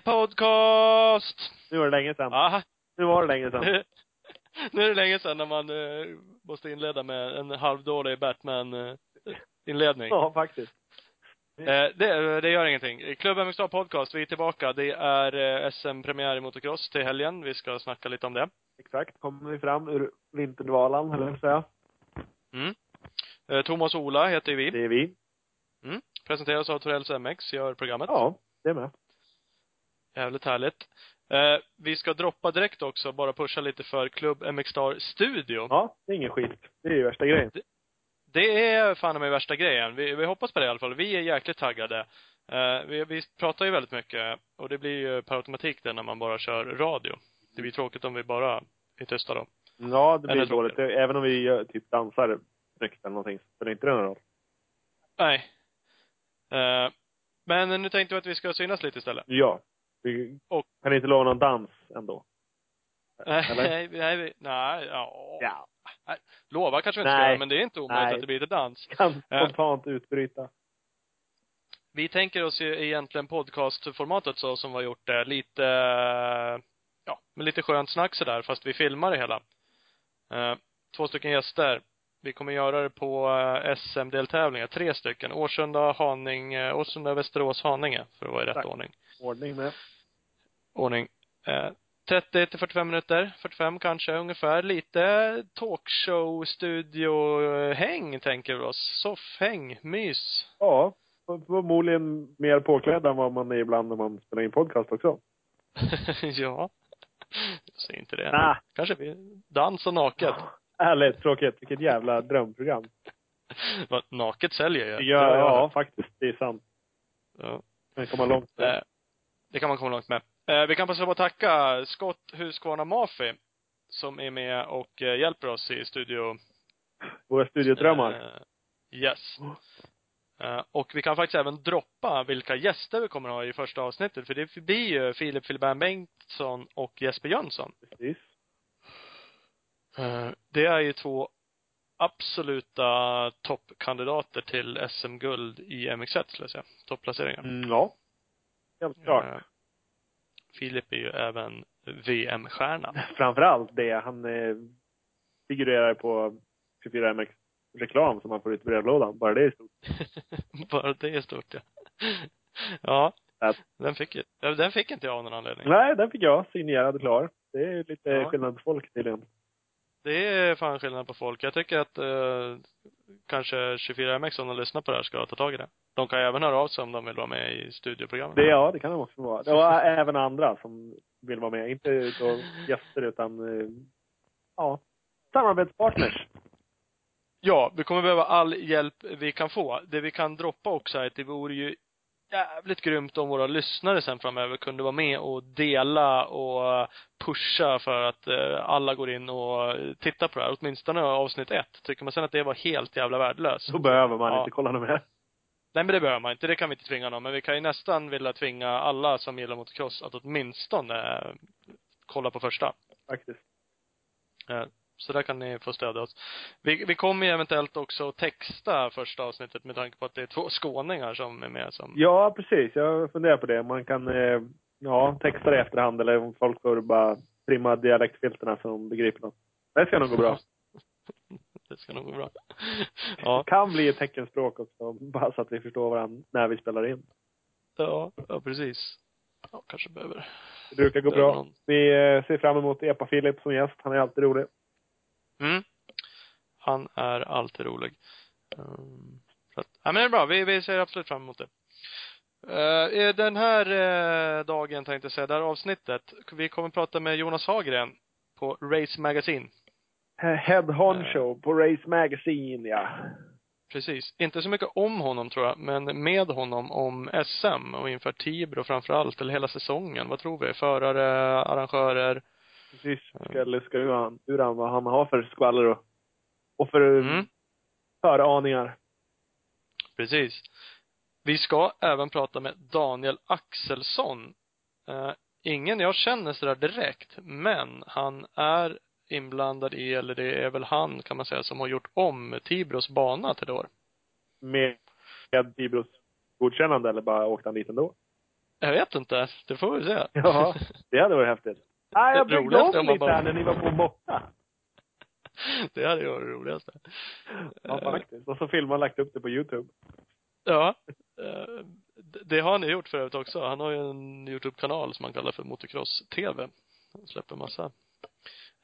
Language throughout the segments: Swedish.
Podcast! Nu var det länge sedan. Aha. Nu var det länge sedan. nu är det länge sedan när man måste inleda med en halvdålig Batman-inledning. Ja, faktiskt. Det, det gör ingenting. Klubben MXA Podcast, vi är tillbaka. Det är SM-premiär i motocross till helgen. Vi ska snacka lite om det. Exakt. Kommer vi fram ur vinterdvalan, eller vad säga. Mm. Thomas och Ola heter ju vi. Det är vi. Mm. Presenteras av Torells MX, gör programmet. Ja, det är med. Jävligt härligt. Eh, vi ska droppa direkt också, bara pusha lite för Klubb MX Star Studio. Ja, det är ingen skit. Det är ju värsta grejen. Det är fan med värsta grejen. Vi, vi hoppas på det i alla fall. Vi är jäkligt taggade. Eh, vi, vi pratar ju väldigt mycket och det blir ju per automatik det när man bara kör radio. Det blir tråkigt om vi bara är tysta då. Ja, det blir Eller dåligt. Även om vi gör, typ dansar snyggt eller någonting, så spelar inte det någon roll. Nej. Eh, men nu tänkte vi att vi ska synas lite istället. Ja. Vi Och- kan inte lova någon dans ändå. Nej, Eller? nej, nej, nej, ja. Ja. Lova kanske vi inte ska Nej. göra, men det är inte omöjligt Nej. att det blir lite dans. Kan spontant utbryta. Vi tänker oss ju egentligen podcastformatet så som vi har gjort det. Lite, eh, ja, med lite skönt snack sådär, fast vi filmar det hela. Eh, två stycken gäster. Vi kommer göra det på eh, SM-deltävlingar, tre stycken. Årsunda, Haninge, Årsunda, Västerås, Haninge, för att vara i rätt Tack. ordning. Ordning med. Ordning. Eh, 30 till 45 minuter, 45 kanske ungefär. Lite talkshow, studio, eh, häng tänker vi oss. Soffhäng, mys. Ja. Förmodligen mer påklädd än vad man är ibland när man spelar in podcast också. ja. Jag säger inte det. Ah, Kanske vi, dans och naket. ärligt tråkigt. Vilket jävla drömprogram. Vad, naket säljer ju. Ja, Det ja, hört. faktiskt. Det är sant. ja. Man kan komma långt. Eh, det kan man komma långt med. Eh, vi kan passa på att tacka Scott Husqvarna Mafi som är med och eh, hjälper oss i studio. Våra studiodrömmar. Yes. Och vi kan faktiskt även droppa vilka gäster vi kommer att ha i första avsnittet. För det blir ju Filip Filibert Bengtsson och Jesper Jönsson. Precis. Eh, Det är ju två absoluta toppkandidater till SM-guld i MX1 skulle jag säga. Topplaceringar. Mm, ja. Helt klart. Eh, Filip är ju även VM-stjärna. Framförallt det. Han eh, figurerar på 24MX reklam som man får ut i brevlådan. Bara det är stort. Bara det är stort ja. Ja. Att- Den fick, den fick inte jag av någon anledning. Nej, den fick jag signerad och klar. Det är lite Ja. skillnad på folk tydligen. Det är fan skillnad på folk. Jag tycker att eh, kanske 24MX om de lyssnar på det här ska ta tag i det. De kan ju även höra av sig om de vill vara med i studioprogrammet. Det, ja, det kan de också vara. Och även andra som vill vara med. Inte gäster utan, eh, ja, samarbetspartners. Ja, vi kommer behöva all hjälp vi kan få. Det vi kan droppa också är att det vore ju jävligt grymt om våra lyssnare sen framöver kunde vara med och dela och pusha för att eh, alla går in och tittar på det här. Åtminstone avsnitt ett. Tycker man sen att det var helt jävla värdelöst. Så behöver man Ja. inte kolla mer. Nej men det behöver man inte. Det kan vi inte tvinga någon. Men vi kan ju nästan vilja tvinga alla som gillar motocross att åtminstone eh, kolla på första. Faktiskt. Så där kan ni få stödja oss. Vi, vi kommer ju eventuellt också texta första avsnittet med tanke på att det är två skåningar som är med som Ja, precis. Jag funderar på det. Man kan, eh, ja, texta det i efterhand eller om folk får bara trimma dialektfilterna så de begriper något. Det ska nog gå bra. Det ska nog gå bra. Ja. Kan bli ett teckenspråk också, bara så att vi förstår varandra när vi spelar in. Ja, ja precis. Ja, kanske behöver. Det brukar gå bra. någon. Vi eh, ser fram emot Epa-Filip som gäst. Han är alltid rolig. Mm. Han är alltid rolig. Um, så att, ja men det är bra. Vi, vi ser absolut fram emot det. Uh, den här eh, dagen tänkte jag säga, det här avsnittet, vi kommer prata med Jonas Hagren på Race Magazine. Eh, Head Eh. honcho på Race Magazine, ja. Precis. Inte så mycket om honom tror jag, men med honom om SM och inför Tibro framför allt, eller hela säsongen. Vad tror vi? Förare, arrangörer? Precis. Ska luska ur han, ur han vad han har för skvaller och, och för Mm. föraningar. Precis. Vi ska även prata med Daniel Axelsson. Eh, ingen jag känner sådär direkt, men han är inblandad i, eller det är väl han kan man säga, som har gjort om Tibros bana till år. Med, med Tibros godkännande eller bara åkte han dit ändå? Jag vet inte. Det får vi se. Ja, det hade varit häftigt. Nej, jag byggde om lite bara- här när ni var på borta. det hade ju varit det roligaste. Ja, Eh, faktiskt. Och så filmade och lagt upp det på Youtube. Ja. Eh, det- har han ju gjort för övrigt också. Han har ju en Youtube-kanal som han kallar för Motocross-TV. Han släpper massa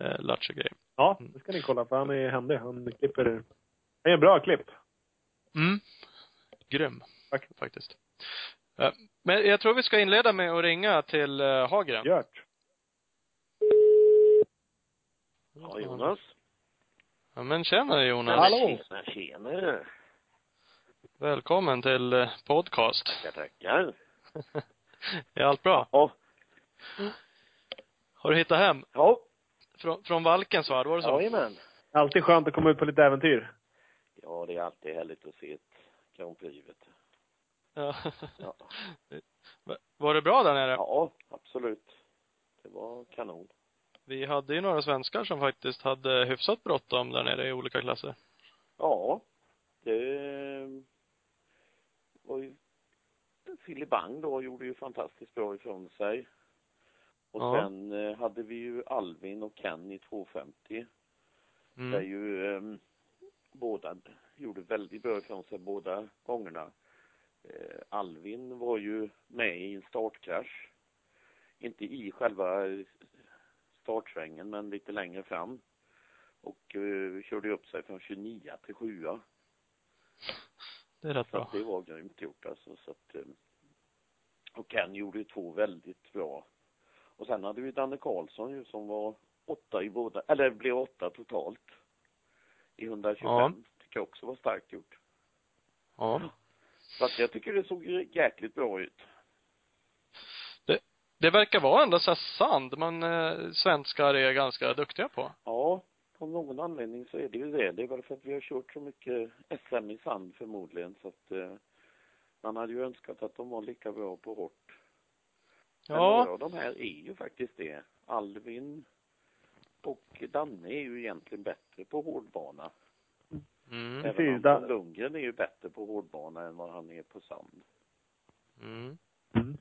eh, lattjo-grejer. Ja, Mm. det ska ni kolla för han är händig. Han klipper, han är en bra klipp. Mm. Grym. Tack. Faktiskt. Eh, Men jag tror vi ska inleda med att ringa till Hagren. Gjort. Ja, Jonas. Ja, men tjena Jonas. Hallå. Tjena, tjena. Välkommen till eh, podcast. Tackar, tackar. Är allt bra? Ja. Har du hittat hem? Ja. Från, från Valkensvärd, var det så? Jajamän. Alltid skönt att komma ut på lite äventyr. Ja, det är alltid härligt att se ett Grand Prix, vet du. Ja. Ja. Va- Var det bra där nere? ja, absolut. Det var kanon. Vi hade ju några svenskar som faktiskt hade hyfsat bråttom där nere i olika klasser. Ja, det var ju Filip Bang då gjorde ju fantastiskt bra ifrån sig. Och Ja. sen eh, hade vi ju Alvin och Ken i 250. Där Mm. ju eh, båda gjorde väldigt bra ifrån sig båda gångerna. Eh, Alvin var ju med i en startkrasch. Inte i själva startsvängen men lite längre fram. Och eh, körde upp sig från 29 till 7 Det är rätt Så bra. att det var grymt gjort alltså. Så att, eh, och Ken gjorde ju två väldigt bra. Och sen hade vi Danne Karlsson ju som var åtta i båda, eller blev åtta totalt. I 125. Ja. Tycker jag också var starkt gjort. Ja. Så att jag tycker det såg jäkligt bra ut. Det verkar vara ändå så sand man eh, svenskar är ganska duktiga på. Ja, av någon anledning så är det ju det. Det är väl för att vi har kört så mycket SM i sand förmodligen så att eh, man hade ju önskat att de var lika bra på hårt. Men några Ja. av de här är ju faktiskt det. Alvin och Danne är ju egentligen bättre på hårdbana. Mm. Även om Lundgren är ju bättre på hårdbana än vad han är på sand. Mm. Mm.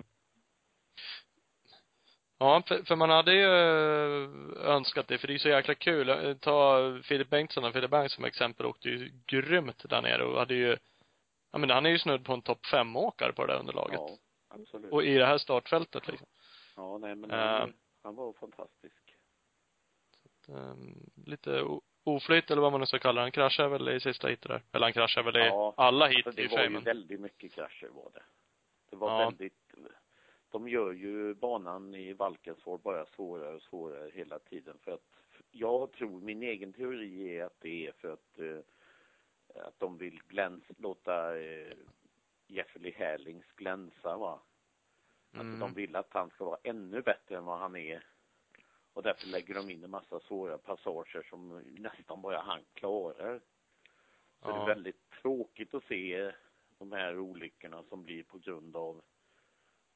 Ja, för, för man hade ju eh, önskat det, för det är så jäkla kul. Eh, Ta Filip Bengtsson och Filip Bang som exempel, åkte ju grymt där nere och hade ju, ja men han är ju snudd på en topp fem åkare på det där underlaget. Ja, absolut. Och i det här startfältet liksom. Ja, nej men Eh. han, han var fantastisk. Um, lite oflyt eller vad man nu ska kalla det. Han kraschade väl i sista heatet där. Eller han kraschade väl i Ja, alla hit Alltså, i det och för var ju väldigt mycket krascher var det. Det var Ja. väldigt de gör ju banan i Valkensvård bara svårare och svårare hela tiden för att jag tror, min egen teori är att det är för att eh, att de vill gläns, låta eh, Jeffrey Härlings glänsa va. Alltså Mm. de vill att han ska vara ännu bättre än vad han är. Och därför lägger de in en massa svåra passager som nästan bara han klarar. Så det Ja. är väldigt tråkigt att se de här olyckorna som blir på grund av,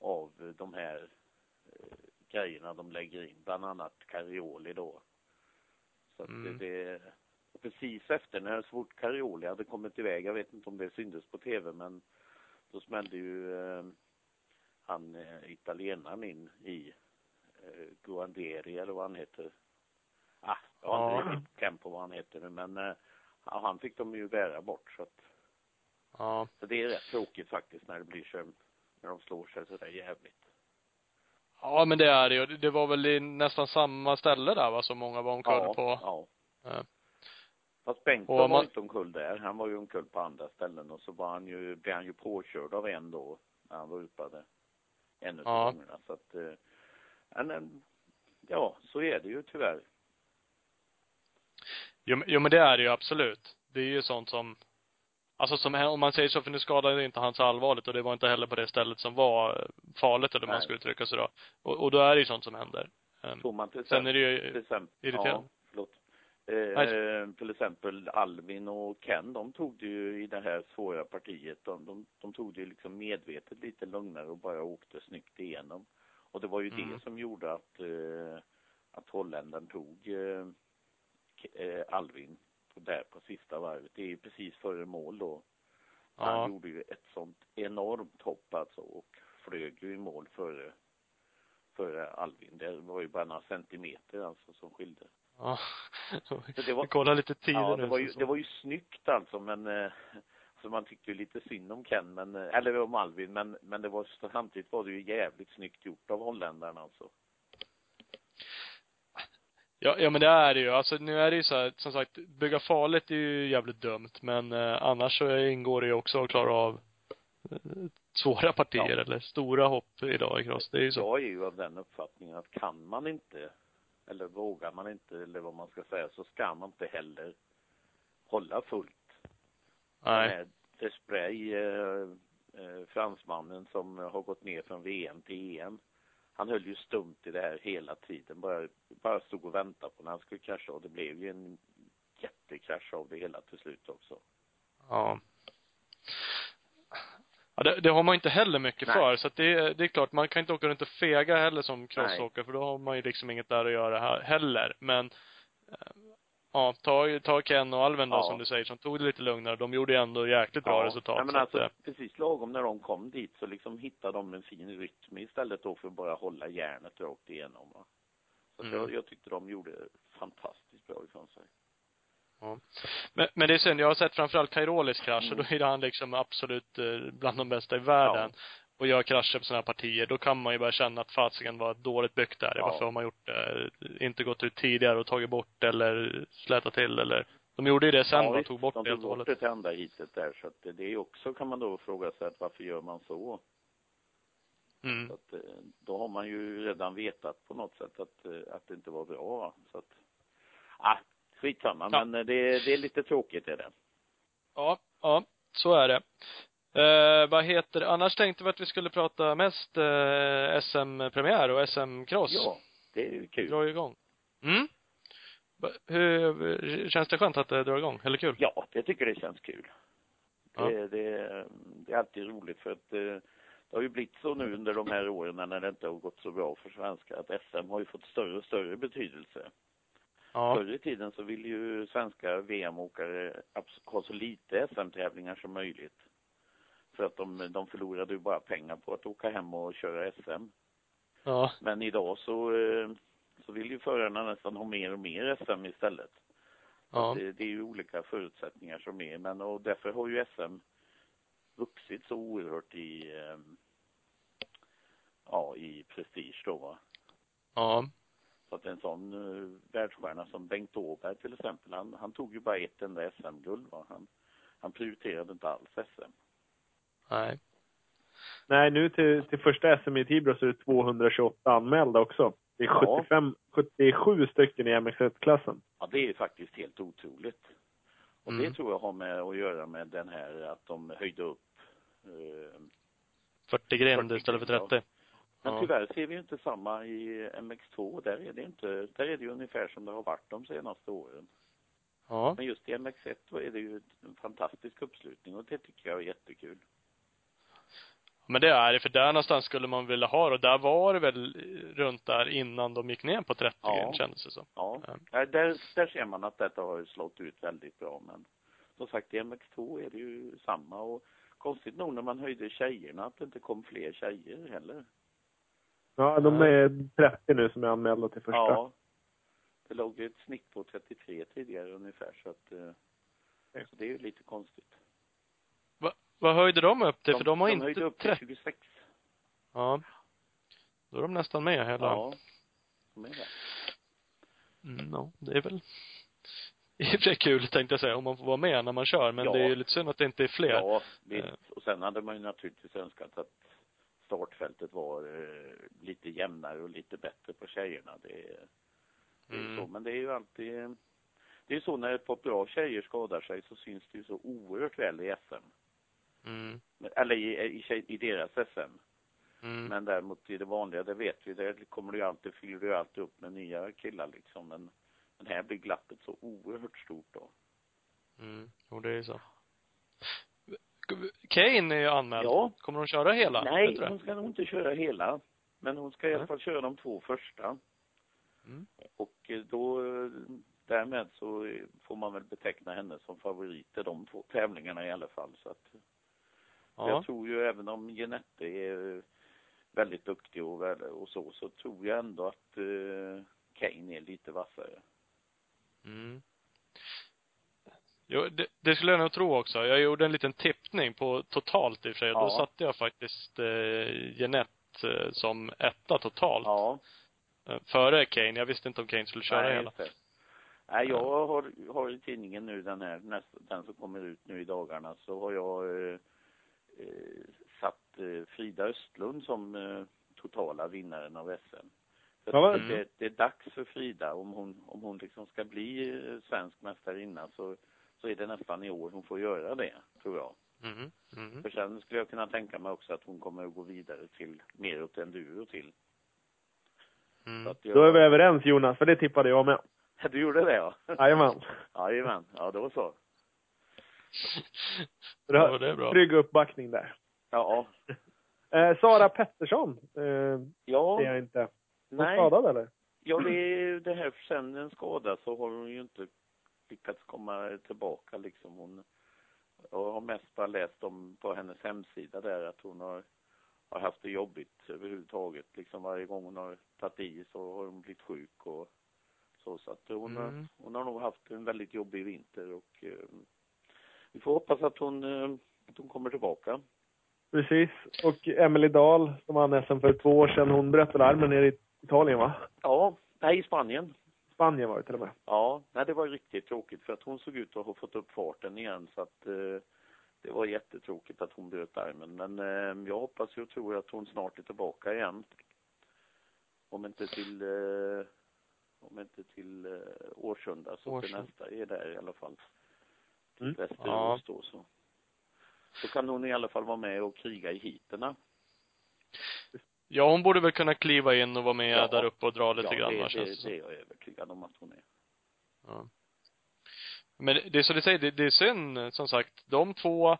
av de här eh, grejerna de lägger in, bland annat Carioli då. Så att Mm. det, det precis efter när svårt Carioli hade kommit iväg, jag vet inte om det syntes på tv men då smällde ju eh, han eh, italienaren in i eh, Guanderi eller vad han heter. Ah, jag har inte riktigt kläm på vad han heter nu men eh, han fick de ju bära bort så att Ja. så det är rätt tråkigt faktiskt när det blir så när de slår sig sådär jävligt. Ja men det är det ju. Det var väl i nästan samma ställe där va, som många var omkull ja, på. ja. Ja. Fast Bengtsson Och var man- inte omkull där. Han var ju omkull på andra ställen och så var han ju, blev han ju påkörd av en då när han var upade. En av Ja. gångerna. Så att, eh, men, ja, så är det ju tyvärr. Jo, men- jo men det är det ju absolut. Det är ju sånt som, alltså som, om man säger så, för nu skadade inte han så allvarligt och det var inte heller på det stället som var eh, farligt eller hur man ska uttrycka sig då. Och, och då är det ju sånt som händer. Tror man till sen är det till ju, exempel, irriterande. Ja, förlåt. Eh, till exempel Alvin och Ken, de tog det ju i det här svåra partiet, de, de, de tog det ju liksom medvetet lite lugnare och bara åkte snyggt igenom. Och det var ju Mm. det som gjorde att, eh, att holländaren tog eh, eh, Alvin på, där på sista varvet. Det är ju precis före mål då. Ja. Han gjorde ju ett sånt enormt hopp alltså och flög ju i mål före, före Alvin. Det var ju bara några centimeter alltså som skilde. Ja. Så det var, Kolla lite tider ja, det var ju, det var ju snyggt alltså men eh, så man tyckte ju lite synd om Ken men, eh, eller om Alvin men, men det var samtidigt var det ju jävligt snyggt gjort av holländarna alltså. Ja, ja men det är det ju. Alltså nu är det ju så här, som sagt, bygga farligt är ju jävligt dumt, men eh, annars så ingår det ju också att klara av eh, svåra partier Ja. eller stora hopp idag i cross. Det är ju så. Jag är ju av den uppfattningen att kan man inte eller vågar man inte eller vad man ska säga så ska man inte heller hålla fullt. Nej. Den här Desprey, eh, eh, fransmannen som har gått ner från VM till EM. Han höll ju stumt i det här hela tiden. Bara, bara stod och väntade på när han skulle krascha och det blev ju en jättekrasch av det hela till slut också. Ja. Ja, det, det har man inte heller mycket Nej. för, så att det, det är klart, man kan inte åka runt och fega heller som crossåkare, för då har man ju liksom inget där att göra här heller. Men, eh, ja, ta, ta Ken och Alven då, Ja. som du säger, som tog det lite lugnare. De gjorde ju ändå jäkligt bra resultat. Nej, men så alltså, att, eh, precis lagom när de kom dit så liksom hittade de en fin rytm istället då för att bara hålla järnet rakt igenom. Va? Så Mm. jag, jag tyckte de gjorde fantastiskt bra ifrån sig. Ja. Men, men det är synd, jag har sett framförallt Kairolis krasch och Mm. då är han liksom absolut eh, bland de bästa i världen. Och gör krascher på sådana här partier, då kan man ju bara känna att fasiken var dåligt byggt där. Ja. Varför har man gjort det? Inte gått ut tidigare och tagit bort eller slätat till eller de gjorde ju det sen och visst, tog bort de det helt tog och bort hållet. det till andra hitet där så att det, det är också kan man då fråga sig att varför gör man så? Mm. Så att eh, då har man ju redan vetat på något sätt att, eh, att det inte var bra. Så att, ah, skitsamma, Ja. men eh, det, det är lite tråkigt är det. Ja, ja, så är det. Eh, vad heter? Annars tänkte vi att vi skulle prata mest eh, SM-premiär och SM-cross. Ja, det är ju kul. Drar igång. Mm. Hur, känns det skönt att det drar igång? Eller kul? Ja, det tycker det känns kul. Ja. Det, det, det är alltid roligt för att eh, det har ju blivit så nu under de här åren när det inte har gått så bra för svenskar att SM har ju fått större och större betydelse. Ja. Förr i tiden så ville ju svenska VM-åkare ha så lite SM-tävlingar som möjligt. För att de, de förlorade ju bara pengar på att åka hem och köra SM. Ja. Men idag så, eh, så vill ju förarna nästan ha mer och mer SM istället. Ja. Det, det är ju olika förutsättningar som är, men och därför har ju SM vuxit så oerhört i, eh, ja, i prestige då va. Ja. Så att en sån uh, världsstjärna som Bengt Åberg till exempel, han, han tog ju bara ett enda SM-guld va. Han, han prioriterade inte alls SM. Nej. Nej, nu till, till första SM i Tibro så är det 228 anmälda också. Det är Ja. 75, 77 stycken i MX1-klassen. Ja, det är faktiskt helt otroligt. Och Mm. det tror jag har med att göra med den här att de höjde upp eh, 40 grind 40 istället för grind, 30. Men Ja. tyvärr ser vi ju inte samma i MX2. Där är det inte, där är det ju ungefär som det har varit de senaste åren. Ja. Men just i MX1 då är det ju en fantastisk uppslutning och det tycker jag är jättekul. Men det är det, för där någonstans skulle man vilja ha. Och där var det väl runt där innan de gick ner på 30 Ja. kändes det som. Ja, Ja. där, där, ser man att detta har slått ut väldigt bra. Men som sagt, i MX2 är det ju samma. Och konstigt nog när man höjde tjejerna att det inte kom fler tjejer heller. Ja, de är 30 nu som är anmälda till första. Ja. Det låg ju ett snitt på 33 tidigare ungefär så att eh, så det är ju lite konstigt. Va, vad höjde de upp till? för de har de inte höjde upp till 30. 26. Ja. Då är de nästan med hela. Ja. De är det. Mm, ja, det är väl i och för sig kul tänkte jag säga, om man får vara med när man kör. Men Ja. det är ju lite synd att det inte är fler. Ja, visst. Eh. Och sen hade man ju naturligtvis önskat att startfältet var eh, lite jämnare och lite bättre på tjejerna. Det, är- det är ju Mm. så. Men det är ju alltid det är så när ett par bra tjejer skadar sig så syns det ju så oerhört väl i SM. Mm. Eller i, i, i deras SM. Mm. Men däremot i det vanliga, det vet vi, där kommer det ju alltid, fyller det ju alltid upp med nya killar liksom. Men, men här blir glappet så oerhört stort då. Mm. Jo, det är så. Kane är ju anmäld. Ja. Kommer hon köra hela? Nej, du det? hon ska nog inte köra hela. Men hon ska i alla fall köra de två första. Mm. Och eh, då, eh, därmed så eh, får man väl beteckna henne som favorit i de två tävlingarna i alla fall. Så att Ja. Jag tror ju även om Genette är väldigt duktig och, och så, så tror jag ändå att eh, Kane är lite vassare. Mm. Jo, det, det skulle jag nog tro också. Jag gjorde en liten tippning på totalt i och för sig. och Då Ja. satte jag faktiskt eh, Jeanette eh, som etta totalt. Ja. Eh, Före Kane. Jag visste inte om Kane skulle köra Nej, hela. det. Nej, jag har, har i tidningen nu den här, nästa, den som kommer ut nu i dagarna, så har jag eh, eh, satt eh, Frida Östlund som eh, totala vinnaren av SM. Vad- tycker det, det är dags för Frida, om hon, om hon liksom ska bli eh, svensk mästarinna så, så är det nästan i år hon får göra det, tror jag. Mm. Mm. För sen skulle jag kunna tänka mig också att hon kommer att gå vidare till mer åt enduro till. Så Mm. att jag, Då är vi överens Jonas, för det tippade jag med. Du gjorde det ja? Jajamän. Jajamän, ja då så. Ja, har det är bra. trygg uppbackning där. Ja. Eh, Sara Pettersson, eh, Ja, ser jag inte. Hon nej. skadad eller? Ja, det är det här sen en skada så har hon ju inte lyckats komma tillbaka liksom. Hon, jag har mest bara läst om på hennes hemsida där att hon har, har haft det jobbigt överhuvudtaget. Liksom varje gång hon har tagit i så har hon blivit sjuk och så. Så att hon, har, Mm. hon har nog haft en väldigt jobbig vinter och eh, vi får hoppas att hon, eh, att hon kommer tillbaka. Precis. Och Emily Dahl, som vann SM för två år sedan, hon bröt väl armen nere i Italien va? Ja, nej i Spanien. Spanien var det till och med. Ja, nej det var riktigt tråkigt för att hon såg ut att ha fått upp farten igen så att eh, det var jättetråkigt att hon bröt armen. Men eh, jag hoppas och tror att hon snart är tillbaka igen. Om inte till, eh, om inte till eh, Årsunda så till Årsunda. nästa är där i alla fall. Mm. Västerås då så. Så kan hon i alla fall vara med och kriga i heaterna. Ja, hon borde väl kunna kliva in och vara med Ja. där uppe och dra lite ja, grann, det, va, det, det som. det är jag övertygad om att hon är. Ja. Men det är så du säger, det, det är synd, som sagt, de två,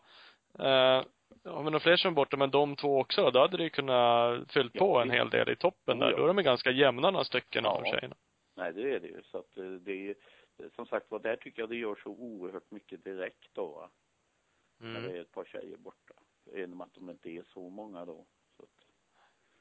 eh, ja men de fler som är borta, men de två också, då hade det ju kunnat fyllt Ja, på en hel del i toppen där. Ja. Då är de ganska jämna några stycken av Ja. tjejerna. Nej, det är det ju. Så att eh, det är som sagt var, där tycker jag det gör så oerhört mycket direkt då, va? När det Mm. är ett par tjejer borta. Genom att de inte är så många då. Så att,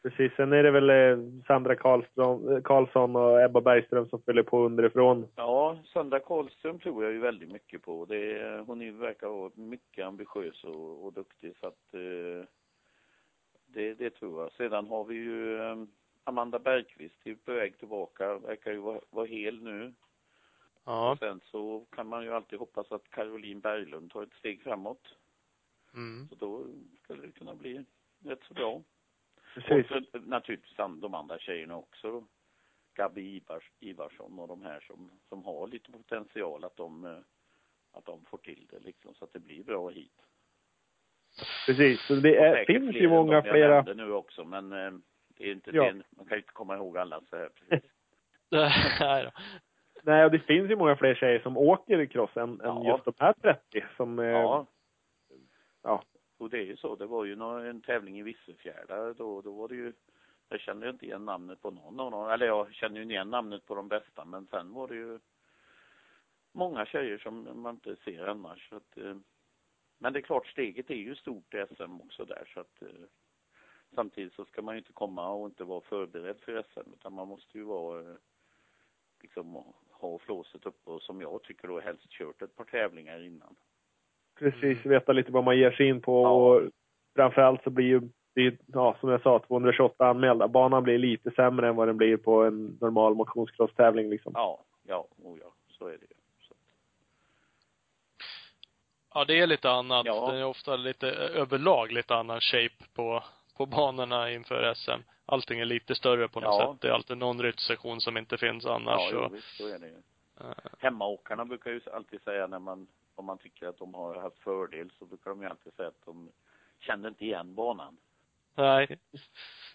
Precis. Sen är det väl eh, Sandra Karlsson, eh, Karlsson och Ebba Bergström som fyller på underifrån. ja, Sandra Karlström tror jag ju väldigt mycket på. Det är, hon är, verkar vara mycket ambitiös och, och duktig så att eh, det, det tror jag. Sedan har vi ju eh, Amanda Bergqvist, är på väg tillbaka, verkar ju vara, vara hel nu. Ja. Och sen så kan man ju alltid hoppas att Caroline Berglund tar ett steg framåt. Mm. Så då skulle det kunna bli rätt så bra. Precis. Och så, naturligtvis de andra tjejerna också. då. Gabi Ivars, Ivarsson och de här som, som har lite potential att de, eh, att de får till det liksom så att det blir bra hit. Precis. Så det är, finns ju många de jag flera. nämnde nu också men eh, det är inte Ja. det, man kan ju inte komma ihåg alla så här precis. Nej då. Nej, och det finns ju många fler tjejer som åker i cross än, än Ja. just de här 30 som, eh, Ja. ja. Och det är ju så, det var ju en tävling i Vissefjärda då, då var det ju jag kände inte igen namnet på någon av dem, eller jag kände ju igen namnet på de bästa men sen var det ju många tjejer som man inte ser annars så att, eh, men det är klart steget är ju stort i SM också där så att eh, samtidigt så ska man ju inte komma och inte vara förberedd för SM utan man måste ju vara liksom ha flåset uppe och som jag tycker då helst kört ett par tävlingar innan. precis veta lite vad man ger sig in på. Ja. Och framförallt så blir ju, det, ja, som jag sa, 228 anmälda. Banan blir lite sämre än vad den blir på en normal motionscross-tävling liksom. Ja, ja, oh ja, så är det ju. Ja, det är lite annat. Ja. Det är ofta lite, överlag lite annan shape på, på banorna inför SM. Allting är lite större på något Ja. sätt. Det är alltid någon ryttsektion som inte finns annars. Ja, jo, och, visst, så är det ju. eh, Hemmaåkarna brukar ju alltid säga när man, om man tycker att de har haft fördel så brukar de ju alltid säga att de känner inte igen banan. nej,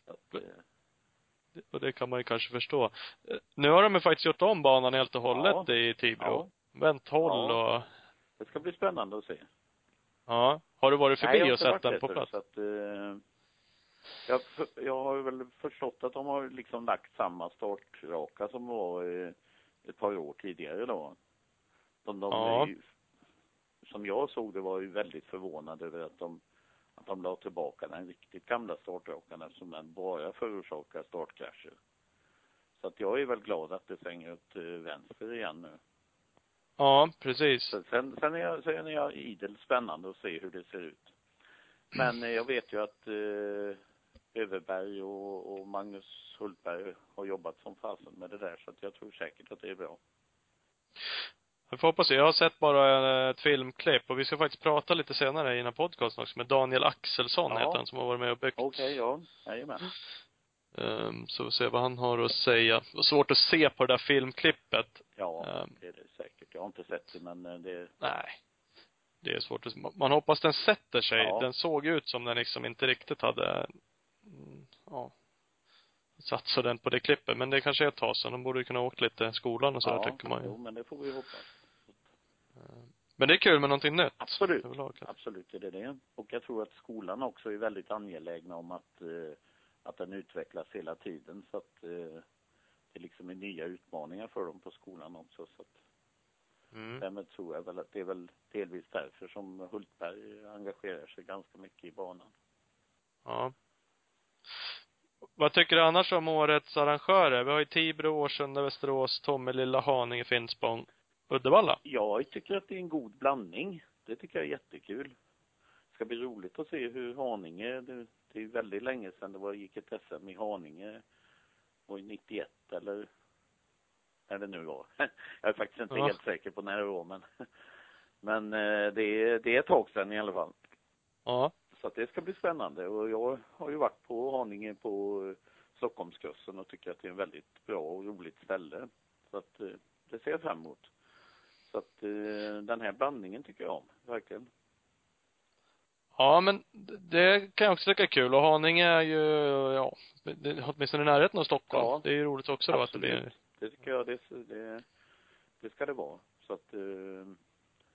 att, eh, och det kan man ju kanske förstå. Eh, Nu har de ju faktiskt gjort om banan helt och hållet Ja. i Tibro. ja, Vänt håll Ja. och, det ska bli spännande att se. ja. Har du varit Nej, förbi har och sett den på plats? Så att, eh, jag, jag har väl förstått att de har liksom lagt samma startraka som var ett par år tidigare då. De, de Ja. är ju, som jag såg det var ju väldigt förvånad över att de att de la tillbaka den riktigt gamla startrakan eftersom den bara förorsakar startkrascher. Så att jag är väl glad att det svänger åt eh, vänster igen nu. Ja, precis. Så sen, sen är jag, sen är jag idel spännande att se hur det ser ut. Men eh, jag vet ju att eh, Överberg och, och Magnus Hultberg har jobbat som fasen med det där så att jag tror säkert att det är bra. Jag får hoppas det. Jag har sett bara eh, ett filmklipp och vi ska faktiskt prata lite senare i den här podcasten också med Daniel Axelsson Ja. heter han som har varit med och byggt. Okej, ja. Jajamän. Um, så vi ser vad han har att säga. Det var svårt att se på det där filmklippet. Ja, Ehm. det är det säkert. Jag har inte sett det men eh, det, Nej. Det är svårt att, man hoppas den sätter sig. Ja. Den såg ut som den liksom inte riktigt hade, ja, satt så den på det klippet. Men det kanske är ett tag sedan. De borde ju kunna åkt lite skolan och så ja, tycker man ju. jo men det får vi hoppas. Men det är kul med någonting nytt. Absolut. Absolut är det det. Och jag tror att skolan också är väldigt angelägna om att, eh, att den utvecklas hela tiden så att eh, det liksom är nya utmaningar för dem på skolan också. Så att Mm. därmed tror jag väl att det är väl delvis därför som Hultberg engagerar sig ganska mycket i banan. Ja. Vad tycker du annars om årets arrangörer? Vi har ju Tibro, Årsunda, Västerås, Tomelilla, Haninge, Finspång, Uddevalla. Jag tycker att det är en god blandning. Det tycker jag är jättekul. Det ska bli roligt att se hur Haninge, det, det är ju väldigt länge sedan det var, gick ett SM i Haninge. Var i 91 eller när det nu var. Jag är faktiskt inte Ja. helt säker på när det var men men eh, det är, det är ett tag sedan i alla fall. Ja. Så att det ska bli spännande och jag har ju varit på Haninge på eh, Stockholmskusten och tycker att det är en väldigt bra och roligt ställe. Så att eh, det ser jag fram emot. Så att eh, den här blandningen tycker jag om, verkligen. Ja, men det kan jag också tycka är kul. Och Haninge är ju, ja, åtminstone i närheten av Stockholm. Ja. Det är ju roligt också då att det blir, Det tycker jag, det, det, det ska det vara. Så att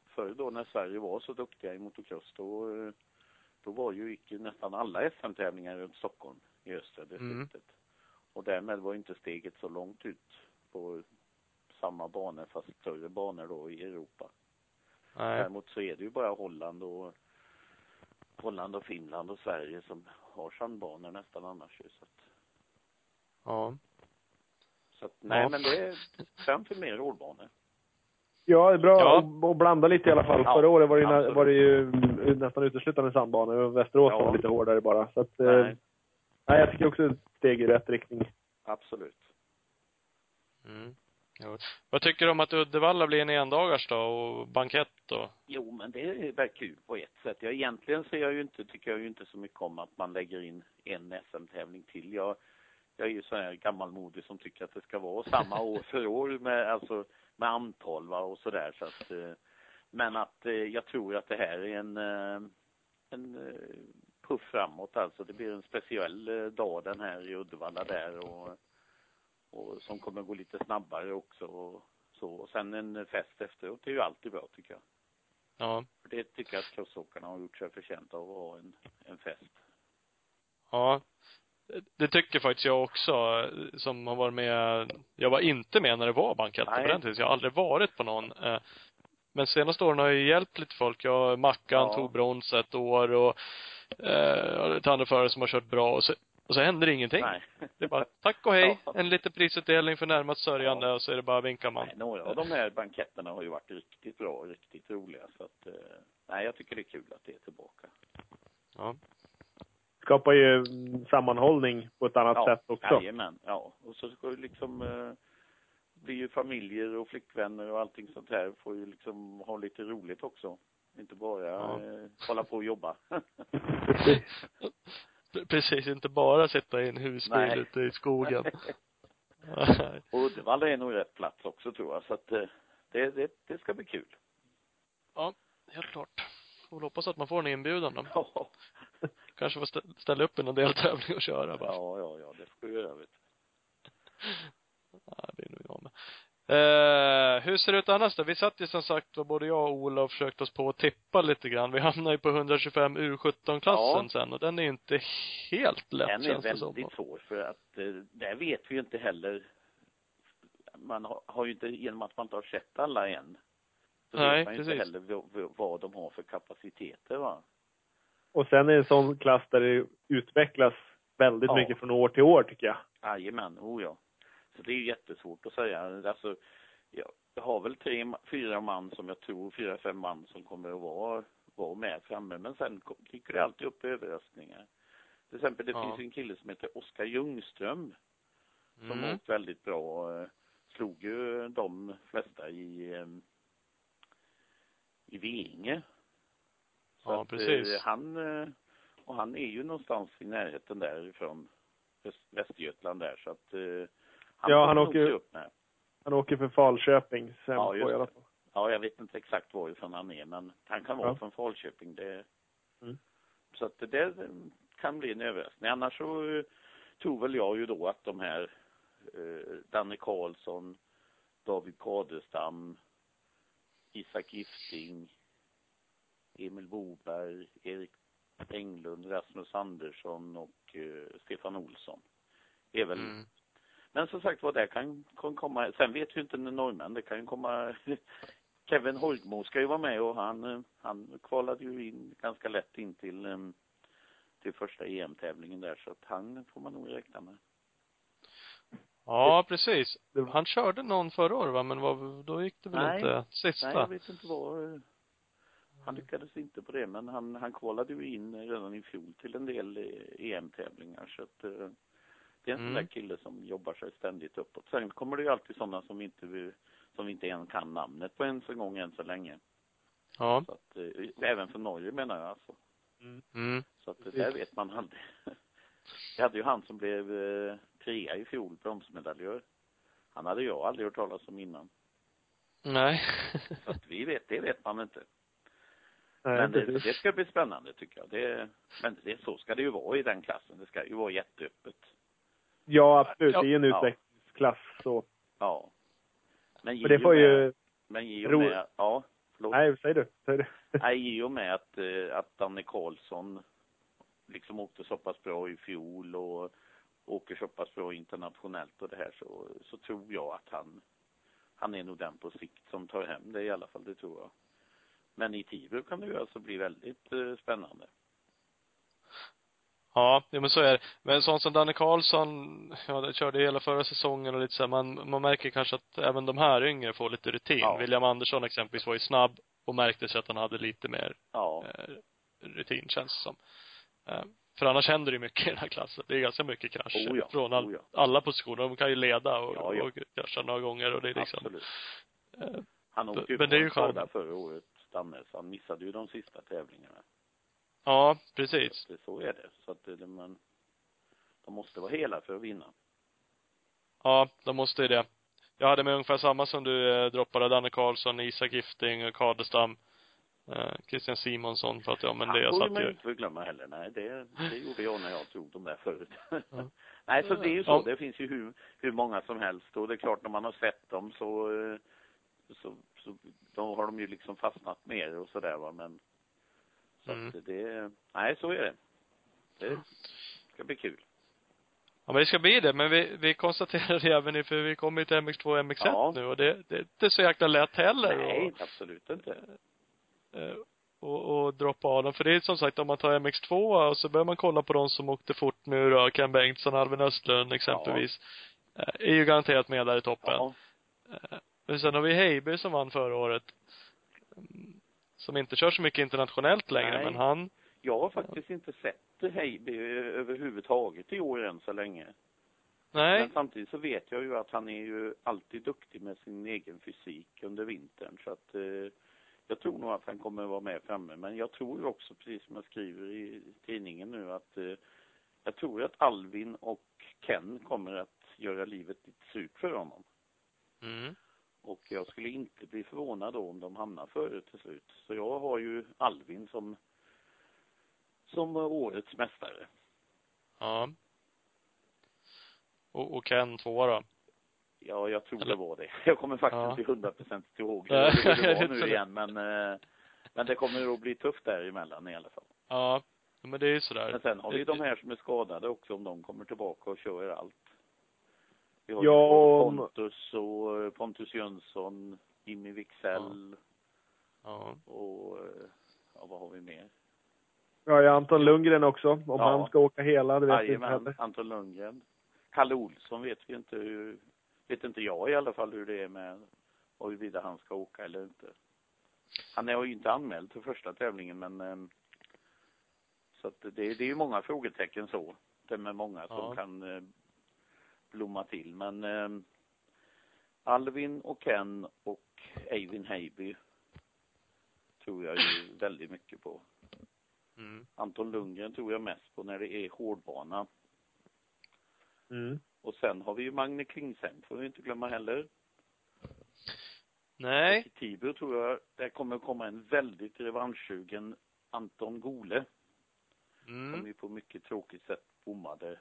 förr då när Sverige var så duktiga i motocross då, då var ju, gick ju nästan alla SM-tävlingar runt Stockholm i östra distriktet. Och därmed var inte steget så långt ut på samma banor fast större banor då i Europa. nej. Däremot så är det ju bara Holland och Holland och Finland och Sverige som har sandbanor nästan annars ju, så att, Ja. så att nej Ja. men det är framför mer rollbanor. Ja, det är bra Ja. att blanda lite i alla fall. Ja, Förra året var det, ju, nä- var det ju mm, nästan uteslutande sandbanor och Västerås Ja. var lite hårdare bara. Så att, eh, Nej. nej, jag tycker också ett steg i rätt riktning. Absolut. Mm. Jo. Vad tycker du om att Uddevalla blir en endagars då och bankett och Jo, men det är väl kul på ett sätt. Jag, egentligen ser jag ju inte, tycker jag ju inte så mycket om att man lägger in en SM-tävling till. Jag, jag är ju så här gammalmodig som tycker att det ska vara samma år för år med, alltså, med antal va, och sådär. Så att, eh, men att eh, jag tror att det här är en, eh, en eh, puff framåt alltså. Det blir en speciell eh, dag den här i Uddevalla där och, och som kommer gå lite snabbare också och så. Och sen en fest efteråt, det är ju alltid bra tycker jag. ja. För det tycker jag att crossåkarna har gjort sig förtjänta av att ha en, en fest. Ja. Det tycker faktiskt jag också, som har varit med. Jag var inte med när det var banketter på den tiden. Jag har aldrig varit på någon. eh, Men senaste åren har jag hjälpt lite folk. Jag, Mackan Ja. tog brons ett år och eh, ett andra förare som har kört bra och så, och så händer ingenting. Nej. Det är bara tack och hej, Ja. en liten prisutdelning för närmast sörjande och så är det bara vinkar man. Nej, några av de här banketterna har ju varit riktigt bra och riktigt roliga så att, eh, nej jag tycker det är kul att det är tillbaka. Ja. Skapar ju mm, sammanhållning på ett annat ja, sätt också. Jajamän, ja. Och så ska ju liksom, eh, blir ju familjer och flickvänner och allting sånt här får ju liksom ha lite roligt också. Inte bara Ja. eh, hålla på och jobba. Pre- Precis, inte bara sitta i en husbil Nej. ute i skogen. och Uddevalla är nog rätt plats också tror jag så att eh, det, det, det ska bli kul. ja, helt klart. Får hoppas att man får en inbjudan då. Ja, Kanske får stä- ställa upp i någon deltävling och köra bara. ja, ja, ja det får du göra vet du. Ja, det blir nog jag med. Eh, hur ser det ut annars då? Vi satt ju som sagt var både jag och Ola och försökte oss på att tippa lite grann. Vi hamnade ju på 125 U17-klassen Ja. sen och den är ju inte helt lätt Den är känns det som. väldigt svår för att eh, där vet vi ju inte heller man har, har ju inte, genom att man inte har sett alla än så Nej, vet man ju inte heller vad, vad de har för kapaciteter va. Och sen är det en sån klass där det utvecklas väldigt Ja. mycket från år till år tycker jag. Jajamän, oh ja. Så det är ju jättesvårt att säga. Alltså, jag, har väl tre, fyra man som jag tror, fyra, fem man som kommer att vara, vara med framme. Men sen dyker det alltid upp överraskningar. Till exempel, det Ja. finns en kille som heter Oskar Ljungström som Mm. åkt väldigt bra. Slog ju de flesta i, eh, i Vinge. Så Ja, att, precis. eh, han, eh, och han är ju någonstans i närheten därifrån Väst- Västergötland där så att eh, han Ja, han åker- upp med. Han åker för Falköping, sen Ja, på just i alla det. fall. Ja, jag vet inte exakt varifrån han är men han kan vara Ja. från Falköping. Det, Mm. Så att det där kan bli en överraskning. Annars så eh, tror väl jag ju då att de här eh, Danne Karlsson, David Kadestam, Isak Gifting, Emil Boberg, Erik Englund, Rasmus Andersson och eh, Stefan Olsson. är väl Mm. men som sagt vad det kan, kan komma, sen vet ju inte när norrmän, det kan ju komma Kevin Holgmo ska ju vara med och han, eh, han kvalade ju in ganska lätt in till, eh, till första EM-tävlingen där så att han får man nog räkna med. Ja, precis. Det- Han körde någon förra året va, men vad, då gick det väl Nej. inte sista? Nej, jag vet inte eh, han lyckades inte på det men han, han kvalade ju in redan i fjol till en del eh, EM-tävlingar så att eh, det är en sån Mm. där kille som jobbar sig ständigt uppåt. Sen kommer det ju alltid sådana som inte vill- som inte ens kan namnet på ens en gång än så länge. Ja. Så att, eh, även för Norge menar jag alltså. Mm. Så att det där vet man aldrig. Vi hade ju han som blev trea i fjol, bronsmedaljör. Han hade jag aldrig hört talas om innan. Nej. Så att vi vet, det vet man inte. Nej, men det, precis. det ska bli spännande tycker jag. Det, men det, så ska det ju vara i den klassen. Det ska ju vara jätteöppet. Ja, absolut. Det är en Ja. utvecklingsklass så. Ja. Men, det i och får med, ju... Men i och med, ja, förlåt. Nej, säg du. Säg du. Nej, i och med att, eh, att Danne Karlsson liksom åkte så pass bra i fjol och åker så pass bra internationellt och det här så, så tror jag att han, han är nog den på sikt som tar hem det i alla fall, det tror jag. Men i Tibro kan det ju alltså bli väldigt eh, spännande. Ja, men så är det. Men sånt som Danne Karlsson, ja, det körde hela förra säsongen och lite så här, man, man märker kanske att även de här yngre får lite rutin. Ja. William Andersson exempelvis var ju snabb och märkte sig att han hade lite mer Ja, eh, rutin känns det som. Eh, för annars händer det ju mycket i den här klassen. Det är ganska mycket krascher Oh ja, från all, oh ja. alla positioner. De kan ju leda och, Ja, ja. och krascha några gånger och det är liksom, absolut. eh, Han åkte ju men på det är ju skada förra året, Så han missade ju de sista tävlingarna. ja, Så, precis. det, så är det. Så att det, man, de måste vara hela för att vinna. Ja, de måste ju det. Jag hade med ungefär samma som du eh, droppade, Danne Karlsson, Isak Gifting, Kadestam, eh, Christian Simonsson pratade jag om, men det jag satt man ju ju inte förglömma heller. Nej, det, det gjorde jag när jag tog de där förut. Ja. Nej, så det är ju så. Ja. Det finns ju hur, hur många som helst och det är klart när man har sett dem så, eh, så, så då har de ju liksom fastnat mer och sådär va, men så Mm. att det, nej så är det. Det ska bli kul. Ja men det ska bli det, men vi, vi konstaterade även i, för vi kommer ju till MX2 och MX1 Ja. nu och det, det är inte så jäkla lätt heller Nej, och, absolut inte. eh, och, och droppa av dem. För det är som sagt om man tar MX2 och så börjar man kolla på de som åkte fort nu då, Ken Bengtsson, Alvin Östlund exempelvis. Eh, Är ju garanterat med där i toppen. Ja, Eh, Men sen har vi Heiby som vann förra året. Som inte kör så mycket internationellt längre, Nej. men han, jag har faktiskt inte sett Heiby överhuvudtaget i år än så länge. nej, Men samtidigt så vet jag ju att han är ju alltid duktig med sin egen fysik under vintern så att eh, jag tror nog att han kommer vara med framme. Men jag tror ju också, precis som jag skriver i tidningen nu, att eh, jag tror att Alvin och Ken kommer att göra livet lite surt för honom. mm. Och jag skulle inte bli förvånad då om de hamnar före till slut. Så jag har ju Alvin som som årets mästare. ja. Och, och Ken två då. Ja, jag tror Eller- det var det. Jag kommer faktiskt Ja. inte hundra procent ihåg hur det var nu igen, men, eh, men det kommer att bli tufft däremellan i alla fall. Ja, men det är ju sådär. Men sen har vi de här som är skadade också, om de kommer tillbaka och kör allt. Vi har Ja, Pontus och eh, Pontus Jönsson, Jimmy Wicksell Ja. och, eh, ja, vad har vi mer? Har ju Anton Lundgren också, om Ja. han ska åka hela, det vet vi inte heller. Anton Lundgren. Kalle Olsson vet vi inte hur, vet inte jag i alla fall hur det är med och huruvida han ska åka eller inte. Han är ju inte anmäld till första tävlingen men ehm, så att det, det är ju många frågetecken så. Det med många som Ja. kan eh, blomma till men ehm, Alvin och Ken och Eivind Heiby tror jag ju väldigt mycket på. Mm. Anton Lundgren tror jag mest på när det är hårdbana. Mm. Och sen har vi ju Magne Klingsheim, får vi inte glömma heller. Nej. Och i Tibro tror jag det kommer komma en väldigt revanschsugen Anton Gole, som Mm. ju på mycket tråkigt sätt bommade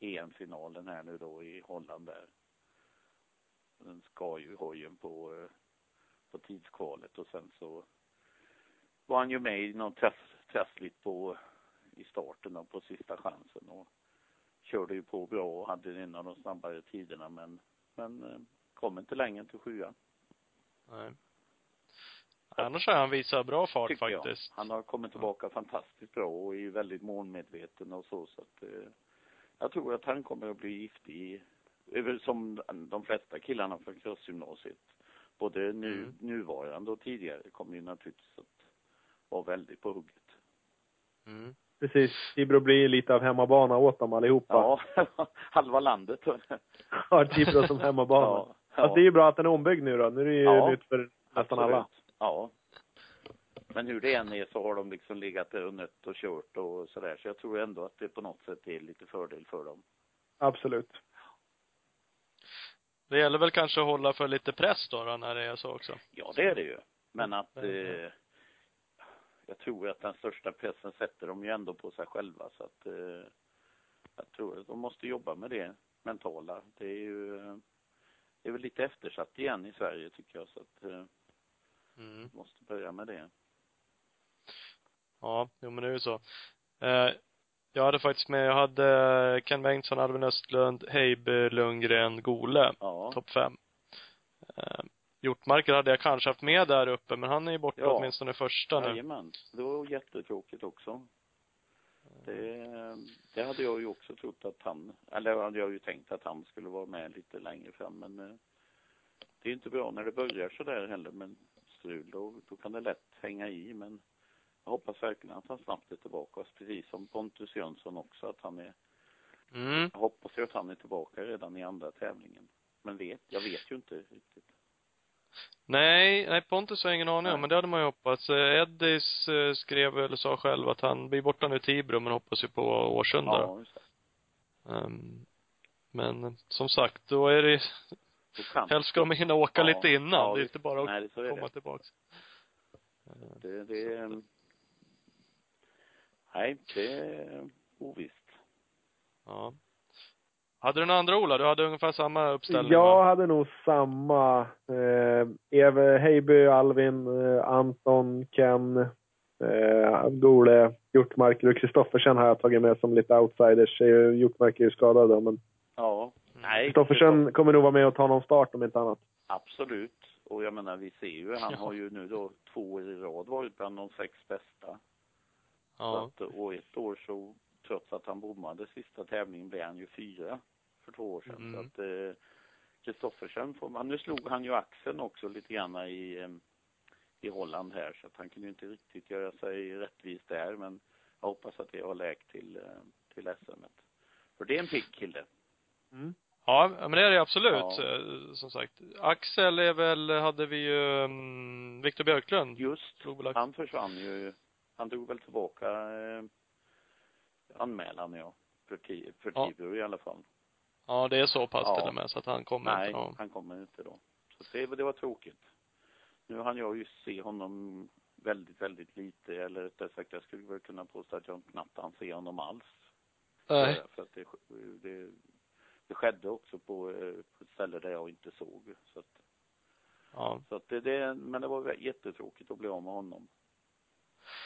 EM-finalen här nu då i Holland där. Den ska ju hojen på, eh, på tidskvalet och sen så var han ju med i någon test, testligt på i starten då, på sista chansen och körde ju på bra och hade en av de snabbare tiderna men, men eh, kom inte längre än till sjuan. Nej. Annars har han visat bra fart tycker jag. faktiskt. Han har kommit tillbaka fantastiskt bra och är ju väldigt målmedveten och så så att eh, jag tror att han kommer att bli giftig som de flesta killarna från crossgymnasiet. Både nu, Mm. nuvarande och tidigare kommer ju naturligtvis att vara väldigt på hugget. Mm. Precis. Tibro blir lite av hemmabana åt dem allihopa. Ja, halva landet. Har Tibro som hemmabana. Ja, Fast det är ju bra att den är ombyggd nu då. Nu är det ju Ja, nytt för nästan alla. absolut. Ja. Men hur det än är så har de liksom legat och nött och kört och sådär. Så jag tror ändå att det på något sätt är lite fördel för dem. Absolut. Det gäller väl kanske att hålla för lite press då, då när det är så också. Ja, det är det ju. Men att Mm. eh, jag tror att den största pressen sätter de ju ändå på sig själva så att eh, jag tror att de måste jobba med det mentala. Det är ju det är väl lite eftersatt igen i Sverige tycker jag så att eh, Mm. måste börja med det. Ja, jo men det är ju så. Eh, jag hade faktiskt med, jag hade Ken Bengtsson, Albin Östlund, Heiber, Lundgren, Gole, Ja. topp fem. Eh, Hjortmarker hade jag kanske haft med där uppe, men han är ju borta Ja. åtminstone första nu. Jajamän. Det var jättetråkigt också. Det, det hade jag ju också trott att han, eller hade jag ju tänkt att han skulle vara med lite längre fram men eh, det är inte bra när det börjar så där heller med strul. Då, då kan det lätt hänga i men jag hoppas verkligen att han snabbt är tillbaka. Precis som Pontus Jönsson också att han är, Mm. jag hoppas ju att han är tillbaka redan i andra tävlingen. Men vet, jag vet ju inte riktigt. Nej, nej Pontus har ingen aning om, men det hade man ju hoppats. Eh, Eddis eh, skrev eller sa själv att han blir borta nu i Tibro, men hoppas ju på Årsunda. Ja, just det. Um, men som sagt, då är det, helst ska de hinna åka Ja, lite innan. ja, det är inte bara att nej, komma det. tillbaks. Det, det. Nej, det är ovisst. Ja. Hade du några andra Ola? Du hade ungefär samma uppställning Jag va? hade nog samma. Eh, Eve, Heiby, Alvin, eh, Anton, Ken, eh, Gole, Hjortmarker och Kristoffersen har jag tagit med som lite outsiders. Hjortmarker är ju skadad då, men Ja. Nej, Kristoffersen kommer nog vara med och ta någon start om inte annat. Absolut. Och jag menar, vi ser ju, han Ja. har ju nu då två år i rad varit bland de sex bästa. Ja. Så att, och ett år så, trots att han bommade sista tävlingen, blev han ju fyra för två år sedan. Mm. Så att eh, Kristoffersen får man, nu slog han ju axeln också lite grann i, eh, i Holland här, så att han kunde ju inte riktigt göra sig rättvis där, men jag hoppas att det har läkt till, eh, till SM. För det är en pigg kille. Ja, men det är det absolut. Ja. eh, Som sagt. Axel är väl, hade vi ju, um, Viktor Björklund. Just, han försvann ju, han drog väl tillbaka eh, anmälan ja, för, ti, för Ja. Tibro i alla fall. Ja, det är så pass Ja. till och med, så att han kommer Nej, inte någon. han kommer inte då. Så det, det var tråkigt. Nu hann jag ju se honom väldigt, väldigt lite, eller rättare sagt, jag skulle väl kunna påstå att jag knappt hann se honom alls. Nej. För att det, det, det skedde också på, eh, på ett ställe där jag inte såg. Så att, Ja. så att det, det, men det var jättetråkigt att bli av med honom.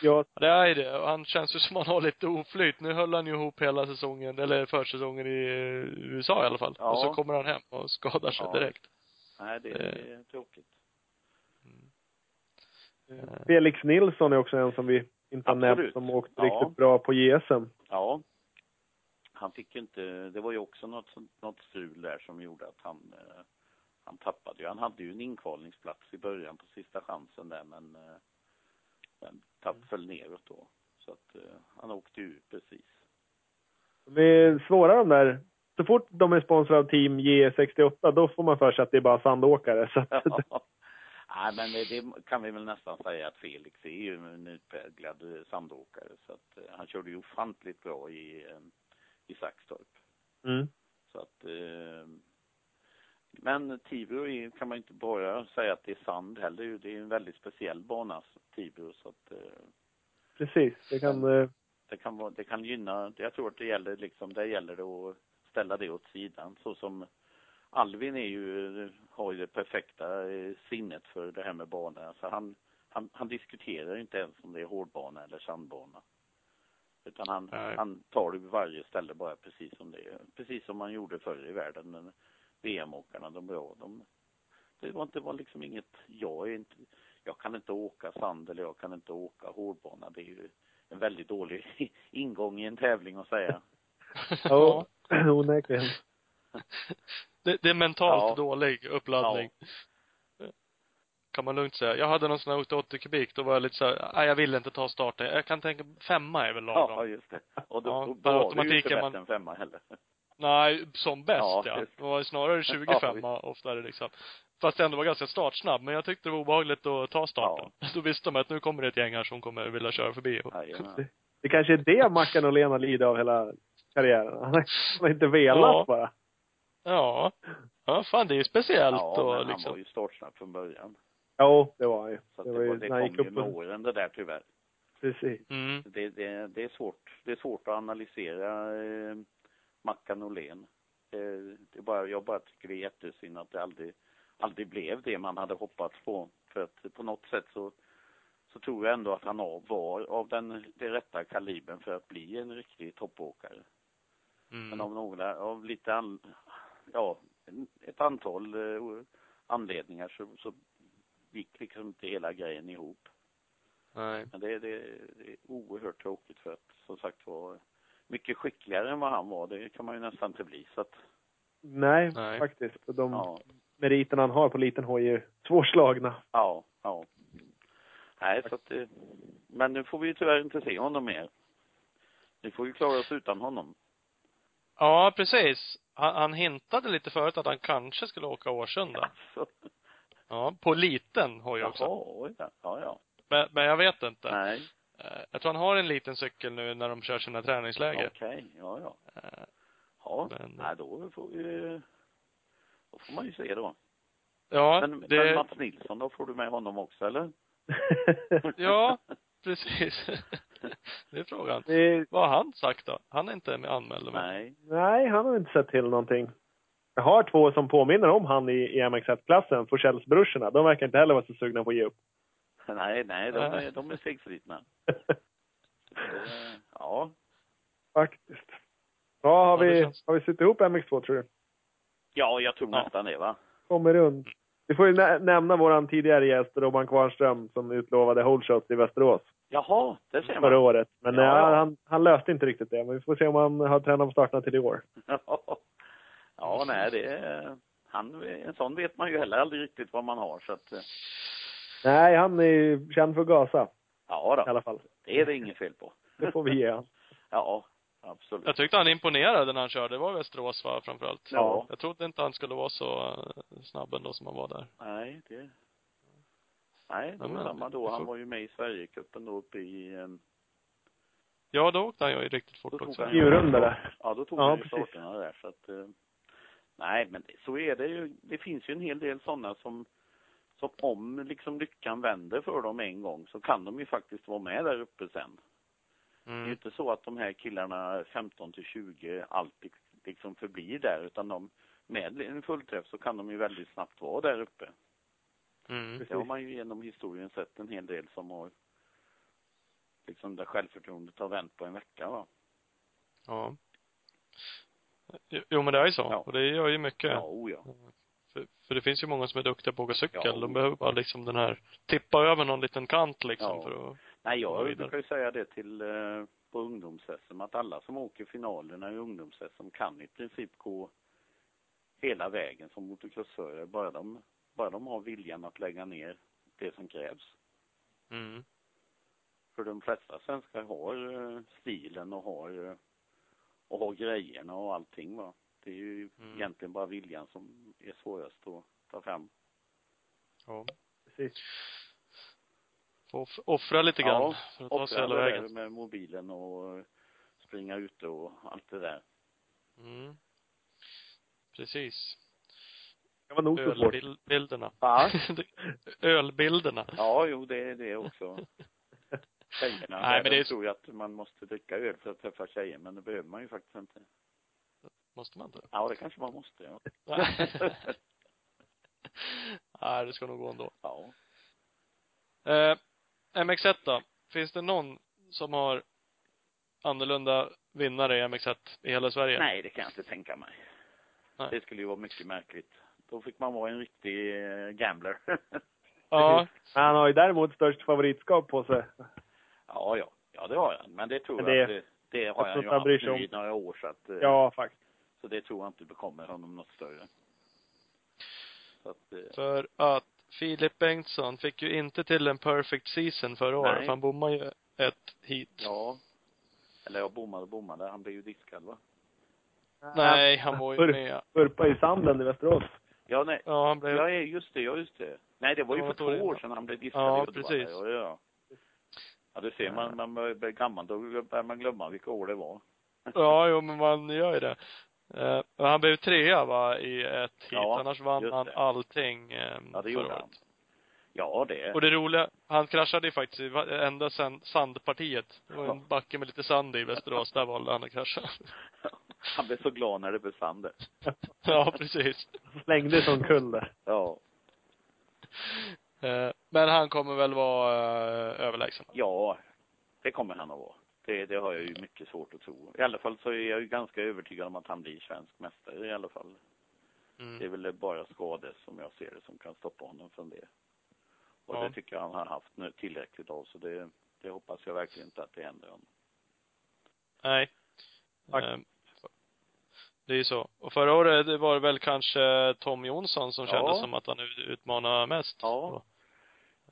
Jag, Det är det. Och Han känns ju som han har lite oflyt. Nu höll han ju ihop hela säsongen, eller försäsongen i eh, USA i alla fall. Ja. Och så kommer han hem och skadar sig Ja. direkt. Nej, det, Eh. det är tråkigt. Felix Nilsson är också en som vi inte har nämnt som åkt Ja. riktigt bra på JSM. Ja. Han fick ju inte, det var ju också något, något strul där som gjorde att han, eh, han tappade ju. Han hade ju en inkvalningsplats i början på sista chansen där men, tapp, föll neråt då. Så att eh, han åkte ju precis. De är svåra de där. Så fort de är sponsrade av Team J68, då får man för sig att det är bara sandåkare. Så att, Nej men det, kan vi väl nästan säga att Felix är ju en utpräglad sandåkare så att eh, han körde ju ofantligt bra i, eh, i Saxtorp. mm. Så att, eh, men Tibro kan man inte bara säga att det är sand heller. Det är en väldigt speciell bana, Tibro, så att eh, Precis. Det kan... eh, det kan vara, det kan gynna, jag tror att det gäller liksom, det gäller det att ställa det åt sidan. Så som Alvin är ju, har ju det perfekta eh, sinnet för det här med banor. Alltså han, han, han diskuterar inte ens om det är hårdbana eller sandbana. Utan han, Nej. han tar det varje ställe bara precis som det är. Precis som man gjorde förr i världen. VM-åkarna, de bra, de, det var, det var liksom inget, jag är inte, jag kan inte åka sand eller jag kan inte åka hårdbana. Det är ju en väldigt dålig ingång i en tävling att säga. Ja, onekligen. Det, det är mentalt Ja. dålig uppladdning. Kan man lugnt säga. Jag hade någon sån här 80 kubik, då var jag lite så här, nej jag vill inte ta starten. Jag kan tänka, femma är väl lagom. Ja, just det. Och då, Ja, då, per automatik inte är man- femma heller. Nej, som bäst Ja, ja. Det var snarare 25 oftare liksom. Fast jag ändå var ganska startsnabb, men jag tyckte det var obehagligt att ta starten. Då visste man att nu kommer det ett gäng här som kommer vilja köra förbi. Jajamän. Det kanske är det Mackan och Lena lider av hela karriären. Han har- han inte velat Ja. bara. Ja. Ja, fan det är ju speciellt Ja, och men han liksom. var ju startsnabb från början. Jo, det var han ju. Så Det det, var ju det han kom ju med åren det där tyvärr. Precis. Mm. Det, det, det, är svårt, det är svårt att analysera eh, Mackan och Len. Eh, det är bara, jag bara tycker det är jättesynd att det aldrig, aldrig blev det man hade hoppats på. För att på något sätt så, så tror jag ändå att han av- var av den, det rätta kalibern för att bli en riktig toppåkare. Men Mm. av några, av lite an, ja, ett antal eh, anledningar så, så gick liksom inte hela grejen ihop. Nej. Men det, det, det är oerhört tråkigt för att som sagt var mycket skickligare än vad han var, det kan man ju nästan inte bli så att, Nej, Nej. faktiskt. De ja, meriterna han har på liten hoj är svårslagna. ja, ja. Nej, så att, eh, men nu får vi ju tyvärr inte se honom mer. Vi får ju klara oss utan honom. Ja, precis. Han, han hintade lite förut att han kanske skulle åka Årsunda. Så, Ja, på liten hoj jaha, också. oj, ja, ja, ja. Men, men jag vet inte. Nej, Eh, Jag tror han har en liten cykel nu när de kör sina träningsläger. okej, ja, ja. Eh, Ja, Men- nej då får vi, då får man ju se då. Ja, Men, det, men Mats Nilsson, då får du med honom också eller? ja, precis. det är frågan. det, Vad har han sagt då? Han är inte med anmäld. Nej, nej, han har inte sett till någonting. Jag har två som påminner om han i, i MX1-klassen, Forsellsbrorsorna. De verkar inte heller vara så sugna på att ge upp. nej, nej, de Nej. är, de är segslitna. Eh, Ja, Faktiskt. Ja, har Ja, vi, känns- har vi suttit ihop MX2 tror du? Ja, jag tror Ja. nästan det va. Kommer runt. Vi får ju nä- nämna våran tidigare gäst, Robban Kvarnström, som utlovade holeshots i Västerås Jaha, det ser förra man. året. Men Ja, ja, ja. Han, han löste inte riktigt det. Men vi får se om han har tränat på starterna till i år. ja, nej, det är, han, en sån vet man ju heller aldrig riktigt vad man har så att, eh, Nej, han är ju känd för att gasa ja i då, alla fall. det är det inget fel på. Det får vi ge han. Ja, absolut. Jag tyckte han imponerade när han körde. Det var Västerås va, framförallt. Ja. Jag trodde inte han skulle vara så eh, snabb ändå som han var där. Nej, det, nej, det var men samma då. Han var ju med i Sverigecupen då uppe i, eh, Ja, då åkte han ju riktigt fort Då tog också. han Djurrunda där. Ja, då tog Ja, han ju starterna där så att, eh, nej men så är det ju. Det finns ju en hel del sådana som, som om liksom lyckan vänder för dem en gång så kan de ju faktiskt vara med där uppe sen. Det är ju Mm. inte så att de här killarna 15 till 20 alltid liksom förblir där utan de, med en fullträff så kan de ju väldigt snabbt vara där uppe. Mm. Det har man ju genom historien sett en hel del som har liksom där självförtroendet har vänt på en vecka va. Ja. Jo, men det är ju så. Ja. Och det gör ju mycket. Ja, o ja. För, för det finns ju många som är duktiga på att åka cykel. Ja. De behöver bara liksom den här, tippa över någon liten kant liksom Ja. för att Nej, jag brukar ju säga det till eh, på ungdoms-SM att alla som åker finalerna i ungdoms-SM kan i princip gå hela vägen som motocrossförare bara de, bara de har viljan att lägga ner det som krävs. Mm. För de flesta svenskar har eh, stilen och har eh, och har grejerna och allting va. Det är ju Mm. egentligen bara viljan som är svårast att ta fram. Ja. Precis. Få off- offra lite grann Ja, för att ta sig hela det vägen. där med mobilen och springa ute och allt det där. Mm. Precis. Det var nog. Ölbilderna. Va? Ölbilderna. Ja, jo, det är det också. Tjejerna, Nej, men de det är- tror ju att man måste dricka öl för att träffa tjejer, men det behöver man ju faktiskt inte. Måste man inte? Ja, det kanske man måste, ja. Nej, det ska nog gå ändå. ja. Eh, MX1 då? Finns det någon som har annorlunda vinnare i MX1 i hela Sverige? Nej, det kan jag inte tänka mig. Nej. Det skulle ju vara mycket märkligt. Då fick man vara en riktig eh, gambler. Ja. Han har ju däremot störst favoritskap på sig. ja, ja. Ja, det har jag. Men det tror Men jag det- att det, det har jag tror ju han haft nu i några år så att, eh, Ja, faktiskt. så det tror jag inte bekommer honom något större. Så att, eh, För att Filip Bengtsson fick ju inte till en perfect season förra året, för han bommade ju ett hit. ja. Eller jag bommade och bommade. Han blev ju diskad va? Nej, han var ju För- med. Vurpa i sanden i Västerås. Ja, nej. Ja, han blev, Ja, just det, ja just det. Nej, det var ju Ja, för två det? år sedan han blev diskad Ja, i Uddevalla. precis. Ja, ja. Ja, du ser, man, man börjar gammal, då börjar man glömma vilka år det var. ja, jo, men man gör ju det. Eh, men han blev trea va, i ett hit. Ja, Annars vann han det. allting eh, Ja, det gjorde han. Ja, det. Och det roliga, han kraschade ju faktiskt enda sand, sandpartiet. Det var en Ja. backe med lite sand i Västerås. Där valde han att krascha. Han blev så glad när det besann det. ja, precis. Slängde som kull där. Ja. Eh, men han kommer väl vara eh, överlägsen. Ja, det kommer han att vara. Det, det har jag ju mycket svårt att tro. I alla fall så är jag ju ganska övertygad om att han blir svensk mästare i alla fall. Det är Mm. väl bara skador som jag ser det som kan stoppa honom från det. Och Ja. det tycker jag han har haft nu tillräckligt av så det, det hoppas jag verkligen inte att det händer honom. Nej. Tack. Eh, det är ju så. Och förra året det var det väl kanske Tom Jonsson som Ja. kändes som att han utmanade mest. Ja.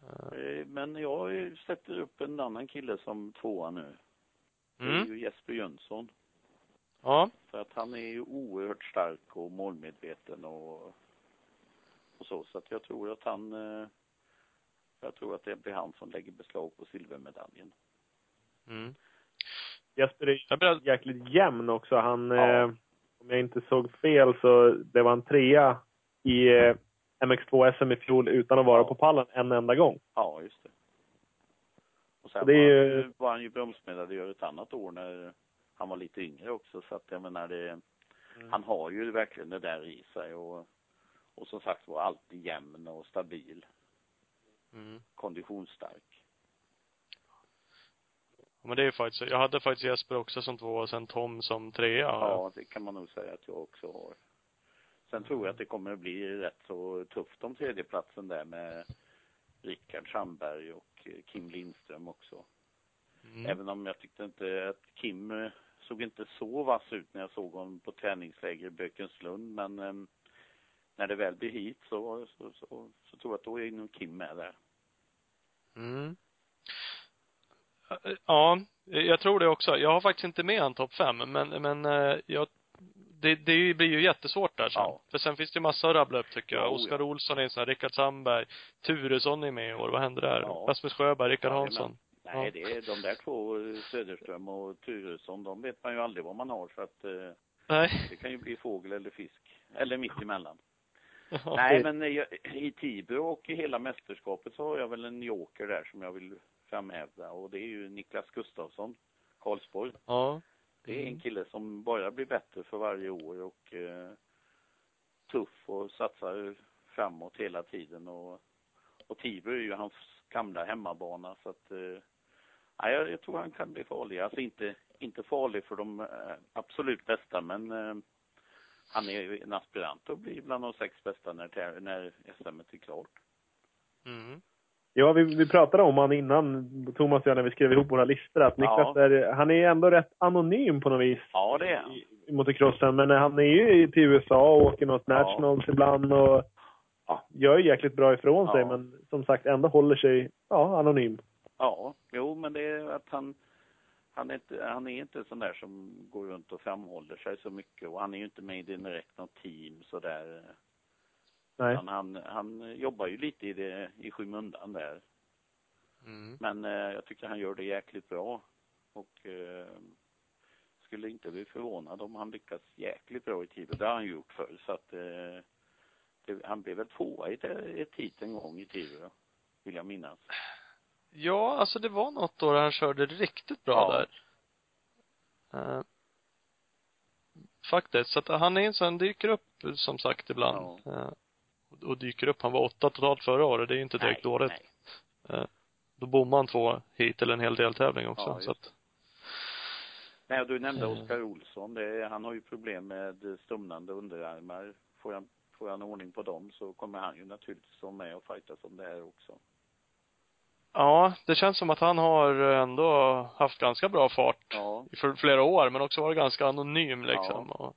Eh, Eh, Men jag sätter upp en annan kille som tvåa nu. Det är Mm. ju Jesper Jönsson. Ja. För att han är ju oerhört stark och målmedveten och, och så. Så att jag tror att han, eh, jag tror att det blir han som lägger beslag på silvermedaljen. Mm. Jesper är jäkligt jämn också. Han, Ja. eh, om jag inte såg fel så det var en trea i eh, MX2 SM i fjol utan att vara Ja. på pallen en enda gång. Ja, just det. Sen det är var, ju- var han ju bromsmedaljör ett annat år när han var lite yngre också. Så att jag menar det, Mm. han har ju verkligen det där i sig och, och som sagt var alltid jämn och stabil, Mm. konditionsstark. Men det är faktiskt. Jag hade faktiskt Jesper också som tvåa och sen Tom som trea. Ja, det kan man nog säga att jag också har. Sen tror jag att det kommer att bli rätt så tufft om tredjeplatsen där med Rickard Sandberg och Kim Lindström också. Mm. Även om jag tyckte inte att Kim eh, såg inte så vass ut när jag såg honom på träningsläger i Bökenslund, men eh, när det väl blir hit så, så, så, så tror jag att då är nog Kim med där. Mm. Ja, jag tror det också. Jag har faktiskt inte med en topp fem, men, men eh, jag, det, det blir ju jättesvårt där sen. Ja. För sen finns det massor att rabbla upp tycker jag. Ja, oh Oskar ja. Olsson är en sån här, Rickard Sandberg, Turesson är med i år. Vad hände där? Ja. Rasmus Sjöberg, Rickard Jajamän. Hansson. Nej, Ja. det är de där två, Söderström och Turesson, de vet man ju aldrig vad man har så att eh, Nej. det kan ju bli fågel eller fisk. Eller mitt emellan. Ja. Nej, men eh, jag- i Tibro och i hela mästerskapet så har jag väl en joker där som jag vill framhäva och det är ju Niklas Gustafsson, Karlsborg. Ja. Det är en Mm. kille som bara blir bättre för varje år och eh, tuff och satsar framåt hela tiden och, och Tibro är ju hans gamla hemmabana så att eh, ja, jag, jag tror han kan bli farlig. Alltså inte, inte farlig för de eh, absolut bästa men eh, han är ju en aspirant och blir bland de sex bästa när, när SM är klart. Mm. Ja, vi, vi pratade om han innan, Thomas och jag, när vi skrev ihop våra listor, att Niklas Ja. är, han är ändå rätt anonym på något vis. Ja, det är han. i- motocrossen. Men han är ju till USA och åker något Ja. nationals ibland och ja, gör ju jäkligt bra ifrån sig. Ja. Men som sagt ändå håller sig ja, anonym. Ja, jo, men det är att han, han, är inte, han är inte sån där som går runt och framhåller sig så mycket och han är ju inte med i direkt något team sådär. Nej. Han, han, han jobbar ju lite i det, i skymundan där. Mm. Men eh, jag tycker han gör det jäkligt bra. Och eh, skulle inte bli förvånad om han lyckas jäkligt bra i Tibro. Det har han gjort förr. Så att eh, det, han blev väl tvåa i ett, en gång i Tibro. Vill jag minnas. Ja, alltså det var något år han körde riktigt bra Ja. där. Eh, faktiskt. Så att han är en sån, dyker upp som sagt ibland. Eh, och- och dyker upp. Han var åtta totalt förra året. Det är ju inte direkt dåligt. Nej. Då bommade han två hit eller en hel deltävling också. Ja, så att, Nej, och du nämnde Eh. Oskar Olsson. Det, han har ju problem med stumnande underarmar. Får han, får han ordning på dem så kommer han ju naturligtvis vara med och fightas om det här också. ja, det känns som att han har ändå haft ganska bra fart Ja, i flera år, men också varit ganska anonym liksom. Och,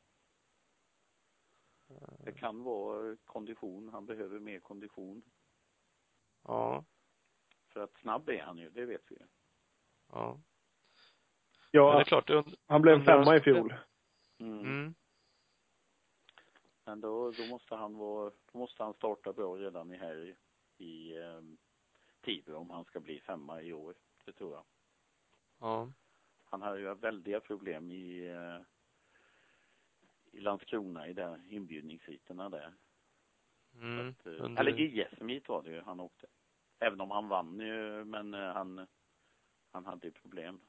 det kan vara kondition. Han behöver mer kondition. ja, För att snabb är han ju, det vet vi ju. ja. Ja, Men det är klart, det, han blev femma i fjol. Mm. mm. Men då, då måste han vara, då måste han starta bra redan i här i, um, Tibro om han ska bli femma i år. Det tror jag. Ja. Han har ju väldiga problem i, eh, i Landskrona i de inbjudningsheaterna där. Mm. Att, eh, Under- Eller JSM var det ju han åkte. Även om han vann ju, men eh, han, han hade ju problem.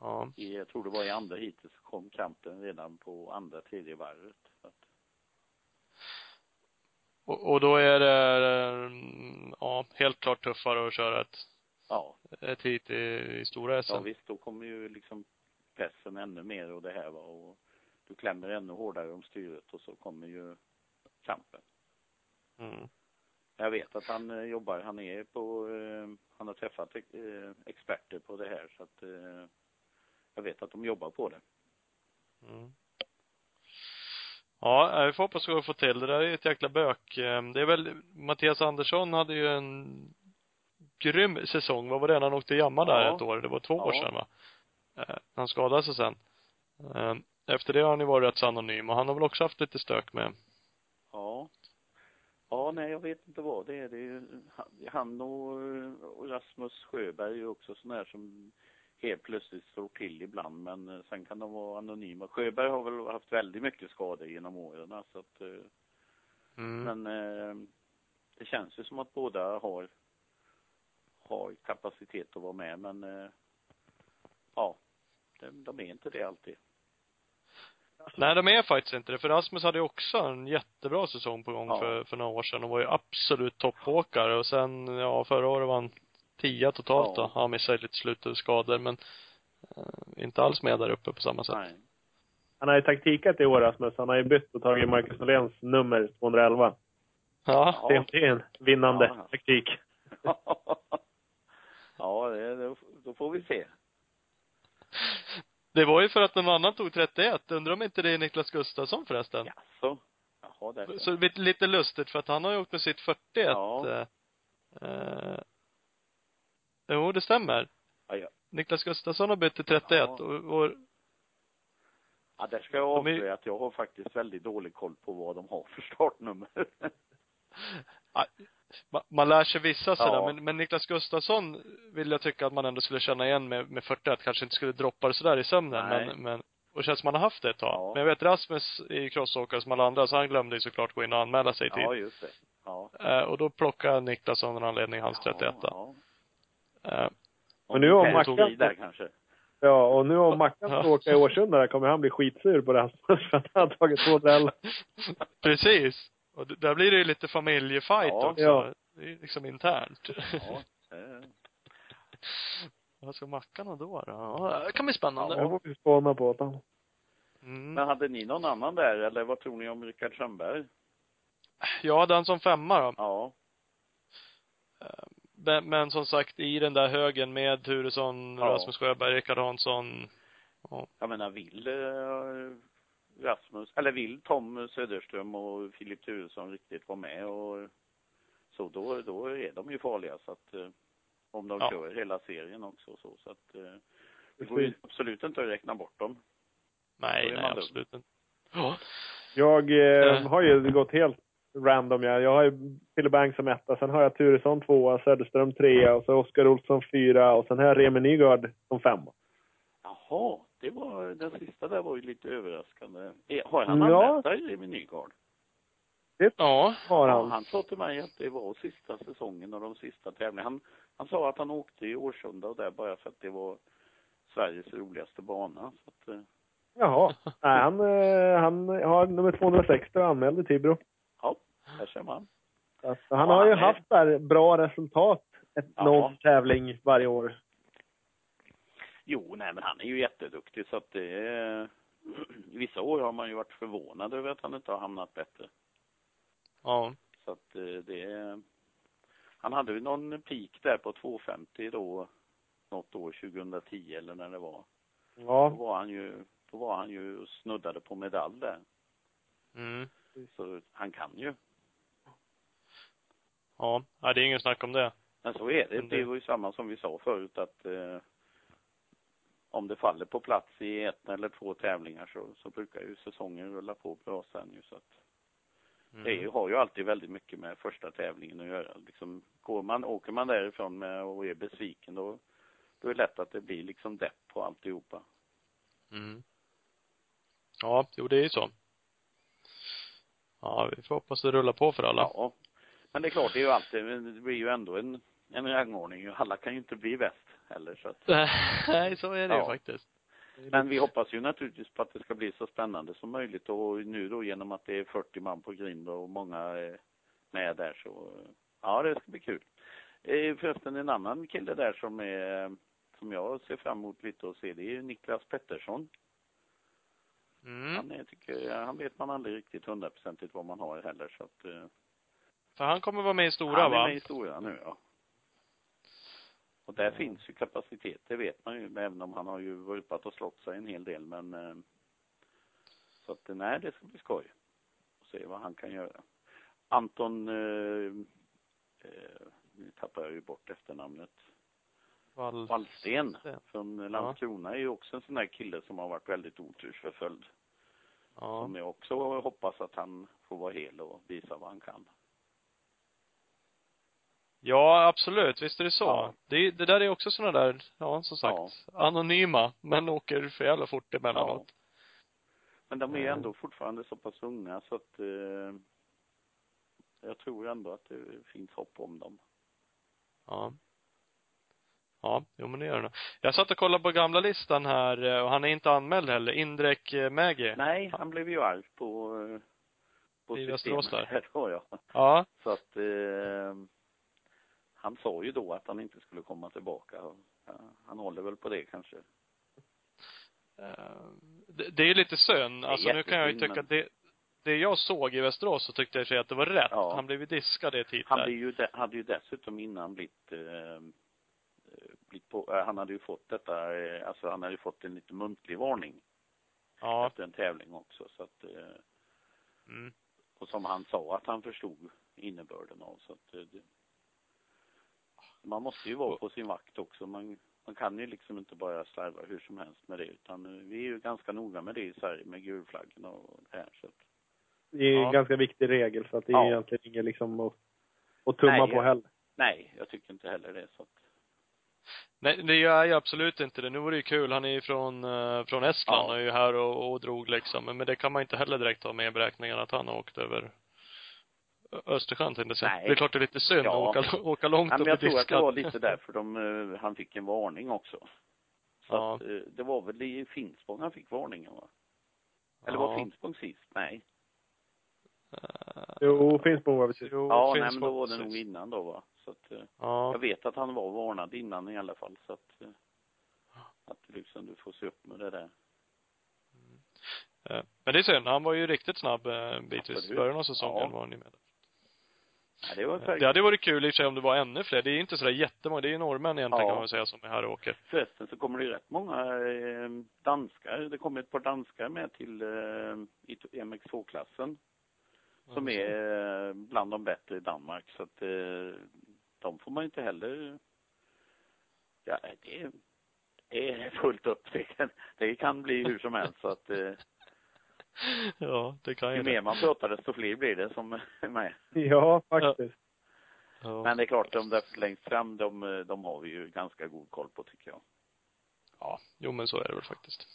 Ja. I, jag tror det var i andra heatet så kom kampen redan på andra, tredje varvet. Att, Och, och då är det, mm, ja, helt klart tuffare att köra ett, ja, ett hit i, i stora SM. ja visst, då kommer ju liksom pressen ännu mer och det här var och du klämmer ännu hårdare om styret och så kommer ju kampen. Mm. Jag vet att han eh, jobbar, han är på, eh, han har träffat eh, experter på det här så att eh, jag vet att de jobbar på det. Mm. Ja, vi får hoppas att vi får till det. där är ett jäkla bök. Eh, Det är väl, Mattias Andersson hade ju en grym säsong. Vad var det? Han åkte jamma där Ja. ett år. Det var två år Ja. sedan va? Eh, Han skadade sig sen. Efter det har han ju varit rätt så anonym och han har väl också haft lite stök med. Ja. Ja, nej, jag vet inte vad det är. Det är han- och, Rasmus Sjöberg är också sådana här som helt plötsligt slår till ibland, men eh, sen kan de vara anonyma. Sjöberg har väl haft väldigt mycket skador genom åren, så att, eh, Mm. men eh, det känns ju som att båda har, har kapacitet att vara med, men eh, ja, de, de är inte det alltid. Nej, de är faktiskt inte det. För Rasmus hade ju också en jättebra säsong på gång Ja. för, för några år sedan och var ju absolut toppåkare. Och sen, ja, förra året var han tia totalt Ja. då. Han missade lite slut och skador, men eh, inte alls med där uppe på samma sätt. Nej. Han har ju taktikat i år Rasmus. Han har ju bytt och tagit Marcus Noléns nummer 211. Ja. Ja. Det är en vinnande Ja. taktik. ja, det, då får vi se. Det var ju för att någon annan tog 31. Undrar om inte det är Niklas Gustafsson förresten? Jaså? Jaha, där. Så lite, lite lustigt för att han har ju åkt med sitt 41. Ja. Eh, eh, jo, det stämmer. Ja, ja. Niklas Gustafsson har bytt till 31 Ja. och, och ja, där ska jag är- avslöja att jag har faktiskt väldigt dålig koll på vad de har för startnummer. Ma- man lär sig vissa sådär, Ja. men, men Niklas Gustafsson vill jag tycka att man ändå skulle känna igen med, med 41, kanske inte skulle droppa det sådär i sömnen, Nej. men, men och känns som man har haft det ett tag. Ja. Men jag vet Rasmus är ju crossåkare som alla andra, så han glömde ju såklart gå in och anmäla sig i tid. ja, just det. Ja. Eh, och då plockade Niklas av någon anledning hans 31 Ja, ja. eh, Och nu har Mackan- där kanske. Ja, och nu om Mackan Ja. ska åka i Årsunda där kommer han bli skitsur på Rasmus för att han har tagit 211. Precis. Och där blir det ju lite familjefight Ja. också. Ja. Det är liksom internt. Ja. eh, Vad ska Mackan då? då? Ja, det kan bli spännande. Det får vi spåna på. Mm. Men hade ni någon annan där, eller vad tror ni om Rickard Strömberg? Jag hade han som femma då. Ja. men, men som sagt, i den där högen med Turesson, Ja. Rasmus Sjöberg, Rickard Hansson. Ja. Jag menar, vill eh, Rasmus, eller vill Tom Söderström och Filip Turesson riktigt vara med och så då, då är de ju farliga så att eh, om de Ja. kör hela serien också och så så att eh, det går ju absolut inte att räkna bort dem. Nej, nej, absolut inte. Ja. Jag eh, Eh. har ju gått helt random. Jag, jag har ju Pille Bang som etta, sen har jag Turesson tvåa, Söderström trea och så Oskar Olsson fyra och sen har jag Remi Nygard som femma. Jaha, det var, den sista där var ju lite överraskande. Eh, Har han Ja. anmält dig, Remi Nygard? Ja. Har Ja, han. han sa till mig att det var sista säsongen och de sista tävlingarna. Han, han sa att han åkte i Årsunda och där bara för att det var Sveriges roligaste bana. Så att, eh, Jaha. Nej, han, eh, han har nummer 260 anmäld i Tibro. ja, där ser man. Så att han Ja, har ju han är- haft där bra resultat ett, Ja. någon tävling varje år. Jo, nej men han är ju jätteduktig så att det är... Vissa år har man ju varit förvånad över att han inte har hamnat bättre. Ja. Så att eh, det är... Han hade ju någon peak där på 250 då, något år 2010 eller när det var. Då Ja. var han ju, då var han ju snuddade på medalj där. Mm. Så han kan ju. Ja. det är ingen snack om det. Men så är det- Det var ju samma som vi sa förut att eh, om det faller på plats i ett eller två tävlingar så, så brukar ju säsongen rulla på bra sen ju så att Mm. det ju, har ju alltid väldigt mycket med första tävlingen att göra. Liksom, går man, åker man därifrån med och är besviken då, då är det lätt att det blir liksom depp på alltihopa. Mm. Ja, jo det är ju så. Ja, vi får hoppas det rullar på för alla. Ja. Men det är klart, det är ju alltid, det blir ju ändå en, en rangordning. Alla kan ju inte bli bäst heller så att Nej, så är det ju Ja. faktiskt. Men vi hoppas ju naturligtvis på att det ska bli så spännande som möjligt och nu då genom att det är 40 man på grind och många är med där så, ja det ska bli kul. Eh, Förresten en annan kille där som är, som jag ser fram emot lite att se, det är ju Niklas Pettersson. Mm. Han är, tycker, jag- han vet man aldrig riktigt hundraprocentigt vad man har heller så att eh, För han kommer vara med i stora han är va? med i stora nu ja. Och där finns ju kapacitet, det vet man ju, även om han har ju vurpat och slått sig en hel del men eh, så att nej, det ska bli skoj. Och se vad han kan göra. Anton, eh, eh, nu tappar jag ju bort efternamnet. Wall... Wallsten Wallsten. från Landskrona är ju också en sån där kille som har varit väldigt otursförföljd. Ja. Som jag också hoppas att han får vara hel och visa vad han kan. Ja, absolut. Visst är det så. Ja. Det, det där är också såna där, ja, som sagt, anonyma, men åker för jävla fort emellanåt. Men de är ändå fortfarande så pass unga så att eh, jag tror ändå att det finns hopp om dem. Ja. Ja, jo men det gör det. Jag satt och kollade på gamla listan här eh, och han är inte anmäld heller. Indrek eh, Mägi. Nej, han blev ju arg på, eh, på I Västerås där. ja. Ja. Så att eh, han sa ju då att han inte skulle komma tillbaka. Han håller väl på det kanske. Eh, Det, det är lite synd. Alltså nu kan jag ju tycka men- att det, det jag såg i Västerås så tyckte jag att det var rätt. Ja. Han blev ju diskad i ett Han blev ju de, hade ju dessutom innan blivit, eh, eh, blivit på, eh, han hade ju fått detta, eh, alltså han hade ju fått en lite muntlig varning Ja. efter en tävling också så att eh, Mm. och som han sa att han förstod innebörden av så att eh, det, man måste ju vara på sin vakt också. Man, man kan ju liksom inte bara slarva hur som helst med det utan vi är ju ganska noga med det i Sverige med gulflaggorna och det här så att, Det är Ja. en ganska viktig regel så att det är Ja. egentligen inget liksom att, att tumma Nej, på heller. nej, jag tycker inte heller det så att, Nej, det är ju absolut inte det. Nu var det ju kul. Han är ju från, eh, från Estland Ja. och är ju här och, och drog liksom. Men men det kan man inte heller direkt ha med i beräkningen att han har åkt över Östersjön tänkte jag säga. Nej. Det är klart det är lite synd Ja. att åka, åka långt Nej, och men jag tror att det diskad. var lite därför de, eh, han fick en varning också. Så Ja. att, eh, det var väl i Finspång han fick varningen va? Eller Ja. var Finspång sist? Nej. Jo, Finspång var precis. Jo, ja, nej finns men då var det precis. nog innan då va? Så att, eh, Ja. jag vet att han var varnad innan i alla fall så att, att liksom du får se upp med det där. Eh, Men det är synd. Han var ju riktigt snabb bitvis. Absolut. Början av säsongen Ja. var han ju med. Ja, det var. Det hade varit kul i och för sig om det var ännu fler. Det är inte sådär jättemånga. Det är ju norrmän egentligen Ja. kan man säga som är här och åker. Förresten så kommer det ju rätt många eh, danskar. Det kommer ett par danskar med till eh, i MX2-klassen. Som är eh, bland de bättre i Danmark. Så att eh, de får man inte heller... Ja, det är, det är fullt upp. Det kan, det kan bli hur som helst. Så att eh, Ja, det kan ju ju mer det. man pratar desto fler blir det som är med. Ja, faktiskt. Ja. Men det är klart, de där längst fram, de, de har vi ju ganska god koll på tycker jag. Ja, jo men så är det väl faktiskt.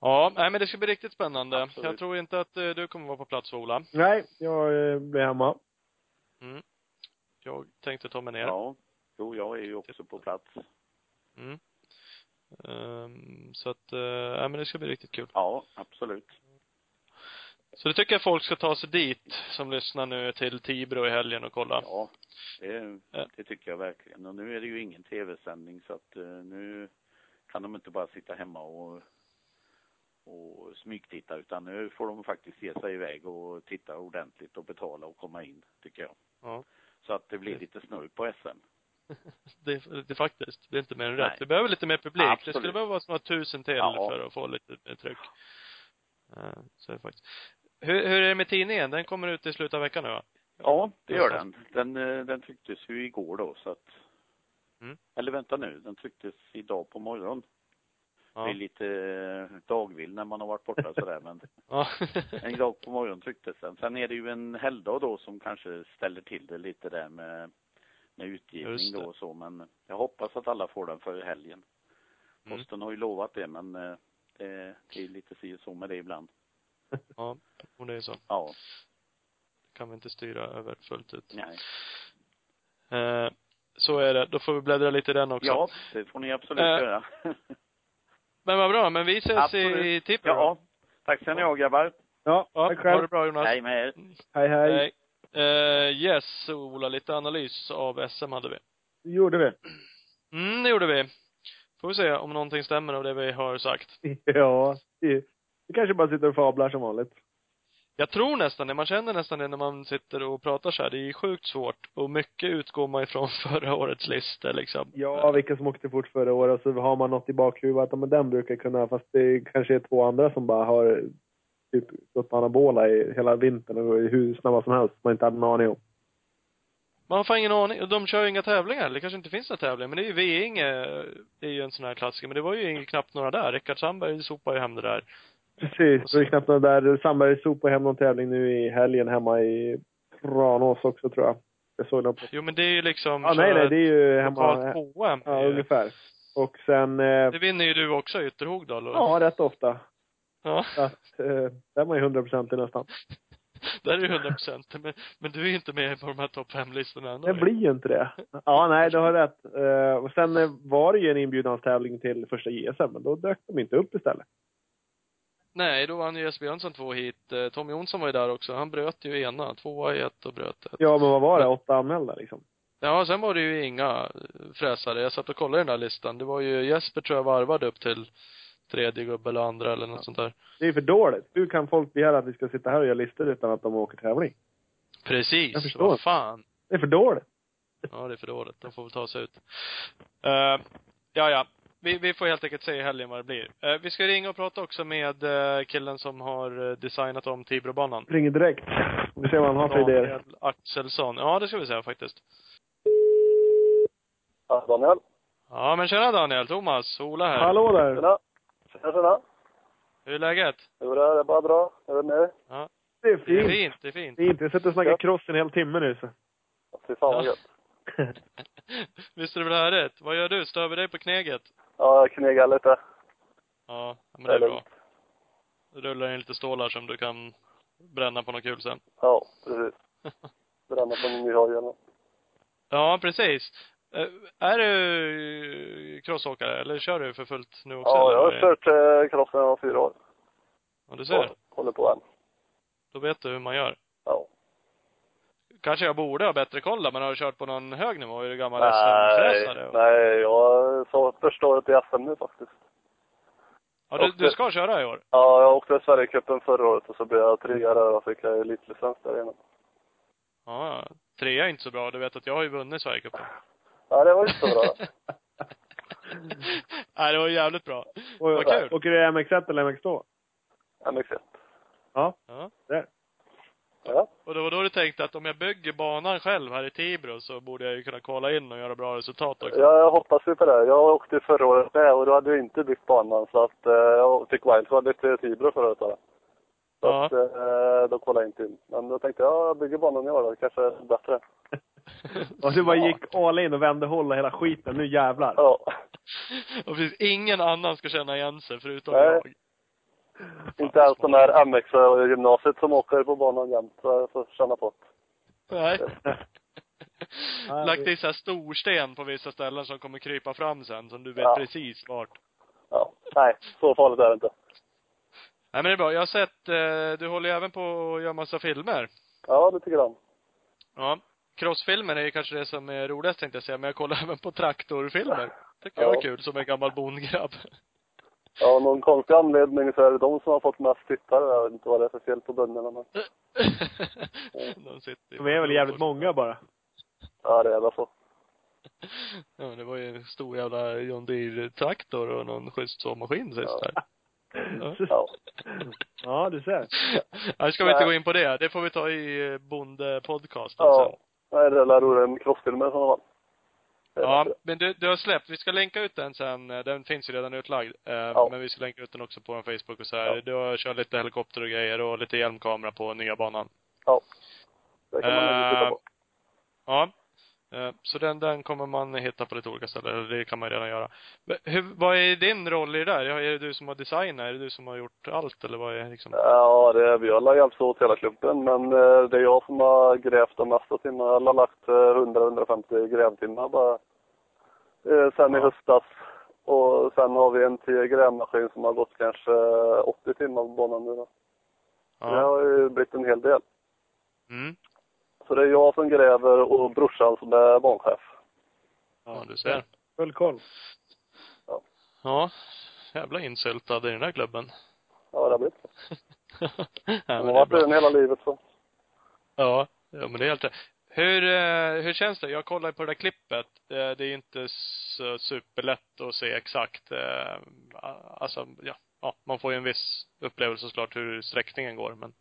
Ja, nej men det ska bli riktigt spännande. Absolut. Jag tror inte att eh, du kommer vara på plats Ola. Nej, jag eh, blir hemma. Mm. Jag tänkte ta mig ner. Ja. Jo, jag är ju också på plats. Mm. Ehm, så att, eh, ja men det ska bli riktigt kul. Ja, absolut. Så det tycker jag folk ska ta sig dit som lyssnar nu till Tibro i helgen och kolla. Ja, det, det tycker jag verkligen. Och nu är det ju ingen tv-sändning så att eh, nu kan de inte bara sitta hemma och, och smygtitta utan nu får de faktiskt ge sig iväg och titta ordentligt och betala och komma in, tycker jag. Ja. Så att det blir lite snurr på SM. Det, det faktiskt. Det är inte mer än rätt. Vi behöver lite mer publik. Det Absolut. skulle behöva vara några tusen till Ja. för att få lite mer tryck. Eh, Så är det faktiskt. Hur, hur är det med tidningen? Den kommer ut i slutet av veckan nu va? Ja, det gör den. Den, eh, den trycktes ju igår då så att Mm. Eller vänta nu, den trycktes idag på morgonen. Ja. Blir lite eh, dagvill när man har varit borta sådär men ja. En dag på morgonen trycktes den. Sen är det ju en helgdag då som kanske ställer till det lite där med, med utgivning då och så. Men jag hoppas att alla får den före helgen. Mm. Posten har ju lovat det men eh, det, är lite si så med det ibland. ja. Och det är så. Ja, Det kan vi inte styra över fullt ut. nej. Eh, så är det. Då får vi bläddra lite i den också. Ja, det får ni absolut Eh, göra. Men vad bra. Men vi ses Absolut. i Tipper då. ja, tack ska ni ha grabbar. Ja, Ja, tack ha själv. det bra Jonas. Hej med er. Hej, hej. Hej. Eh, yes, Ola. Lite analys av SM hade vi. Det gjorde vi. Mm, det gjorde vi. Får vi se om någonting stämmer av det vi har sagt. Ja, det kanske bara sitter och fablar som vanligt. Jag tror nästan det. Man känner nästan det när man sitter och pratar så här. Det är sjukt svårt. Och mycket utgår man ifrån förra årets listor liksom. Ja, vilka som åkte fort förra året. Så har man något i bakhuvudet. Men den brukar kunna. Fast det kanske är två andra som bara har typ gått på anabola i hela vintern och hur snabba som helst. Man inte hade en aning om. Man har fan ingen aning. Och De kör ju inga tävlingar. Det kanske inte finns några tävlingar. Men det är ju Veinge. Det är ju en sån här klassiker. Men det var ju knappt några där. Rickard Sandberg sopade ju hem det där. Precis. Det är knappt något där. Sandberg sopade hem någon tävling nu i helgen hemma i Tranås också tror jag. Jag såg på. Jo men det är ju liksom Ja, nej, nej. Det är ju hemma. KM. Ja, ungefär. Och sen, eh, Det vinner ju du också i Ytterhogdal. och- ja, rätt ofta. Ja. Att, eh, där är man ju 100 procent nästan. Där är du 100 procent. Men, men du är ju inte med på de här topp fem-listorna ändå. Det blir ju inte det. Ja, nej, du har rätt. Eh, och sen eh, var det ju en inbjudningstävling till första JSM, men då dök de inte upp istället. Nej, då vann ju Jesper Jönsson två hit. Tom Jonsson var ju där också. Han bröt ju ena. Tvåa i ett och bröt ett. Ja, men vad var det? Åtta anmälda liksom. Ja, sen var det ju inga fräsare. Jag satt och kollade den där listan. Det var ju Jesper tror jag varvade upp till tredje gubbe eller andra eller något sånt där. Det är för dåligt. Hur kan folk begära att vi ska sitta här och göra listor utan att de åker tävling? Jag Precis. förstår. Vad fan. Det är för dåligt. Ja, det är för dåligt. De får väl ta sig ut. Uh, ja, ja. Vi, vi får helt enkelt se i helgen vad det blir. Eh, vi ska ringa och prata också med eh, killen som har designat om Tibrobanan. Ringer direkt. Vi ser vad han har för idéer. Daniel Axelsson. Ja, det ska vi säga faktiskt. Ja, Daniel. Ja, men tjena Daniel. Thomas. Ola här. Hallå där. Tjena. Tjena, tjena. Hur är läget? Jo, det är bara bra. Jag vet inte. Ja. Det är Det är fint. fint. Det är fint. Fint. Jag sitter och snackar Ja. cross en hel timme nu så. Fy fan vad Ja. gött. Visst är det väl härligt? Vad gör du? Stör vi dig på kneget? Ja, jag knegar lite. Ja, men det är bra. Du rullar in lite stålar som du kan bränna på något kul sen. Ja, precis. Bränna på min nya. Ja, precis. Eh, Är du crossåkare eller kör du för fullt nu också? Ja, jag har kört eh, cross när jag var fyra år. Ja, du ser. Håller på än. Då vet du hur man gör. Ja. Kanske jag borde ha bättre koll men har du kört på någon hög nivå? Är du gammal SM-fräsare? nej, jag sa första året i SM nu faktiskt. Ja, du, du ska köra i år? Ja, jag åkte Sverigecupen förra året och så blev jag trea där och fick elitlicens där. Ja, ja. Trea är inte så bra. Du vet att jag har ju vunnit Sverigecupen. Ja, det var inte så bra. Nej, det var jävligt bra. Och, Vad kul. Åker du MX1 eller MX2? MX1. Ja, Ja. där. Ja. Och det var då du tänkte att om jag bygger banan själv här i Tibro så borde jag ju kunna kolla in och göra bra resultat också. Ja, jag hoppas ju på det. Jag åkte förra året med och då hade jag inte byggt banan så att eh, jag fick wildcard till Tibro förra året bara. Så Ja. att eh, då kollade jag inte in. Men då tänkte jag, ja, jag bygger banan i år då. Kanske är bättre. Och du bara gick all in och vände håll och hela skiten. Nu jävlar. Ja. Och precis ingen annan ska känna igen sig förutom Nej. jag. Inte ens de här MX och gymnasiet som åker på banan jämt. Får känna på det. Nej. Lagt det- i så här storsten på vissa ställen som kommer krypa fram sen, som du vet Ja. precis vart. Ja. Nej, så farligt är det inte. Nej men det är bra. Jag har sett, eh, du håller ju även på att göra massa filmer. Ja, det tycker jag. Ja. Crossfilmer är ju kanske det som är roligast tänkte jag säga, men jag kollar även på traktorfilmer. Tycker Ja. jag är kul som en gammal bondgrabb. Ja, någon konstig anledning så är det de som har fått mest tittare. Jag vet inte vad det är för fel på bönderna men. De sitter De är väl jävligt många bara. Ja, det är väl så. Ja, det var ju en stor jävla John Deere-traktor och någon schysst såmaskin sist där. Ja. Ja. Ja, du ser. Nej, ska vi inte gå in på det. Det får vi ta i eh, bondepodcasten Ja. sen. Nej, det lär vara en crossfilmer i sådana fall. Ja, men du, du har släppt, vi ska länka ut den sen, eh, den finns ju redan utlagd. Eh, Ja. Men vi ska länka ut den också på en Facebook och så här. Ja. Du har kört lite helikopter och grejer och lite hjälmkamera på nya banan. Ja. Det kan man nog titta Eh, på. Ja. Eh, Så den, den kommer man hitta på lite olika ställen, det kan man redan göra. Men Hur, vad är din roll i det där? Är det du som har designat? Är det du som har gjort allt, eller vad är liksom? Ja, det är, vi har hjälpts åt hela klubben, men eh, det är jag som har grävt de mesta timmarna. Jag har lagt eh, 100-150 grävtimmar bara eh, sen i Ja. höstas. Och sen har vi en till grävmaskin som har gått kanske 80 timmar på banan nu då. Det Ja. har ju blivit en hel del. Mm. Så det är jag som gräver och brorsan som är banchef. Ja, du ser. Full koll. Ja. Jävla insyltad i den där klubben. Ja, det har blivit så. ja, men har varit bra. den hela livet så. Ja, ja men det är helt rätt. Hur, eh, hur känns det? Jag kollar ju på det där klippet. Eh, Det är inte så superlätt att se exakt. eh, Alltså, ja, ja, man får ju en viss upplevelse såklart hur sträckningen går, men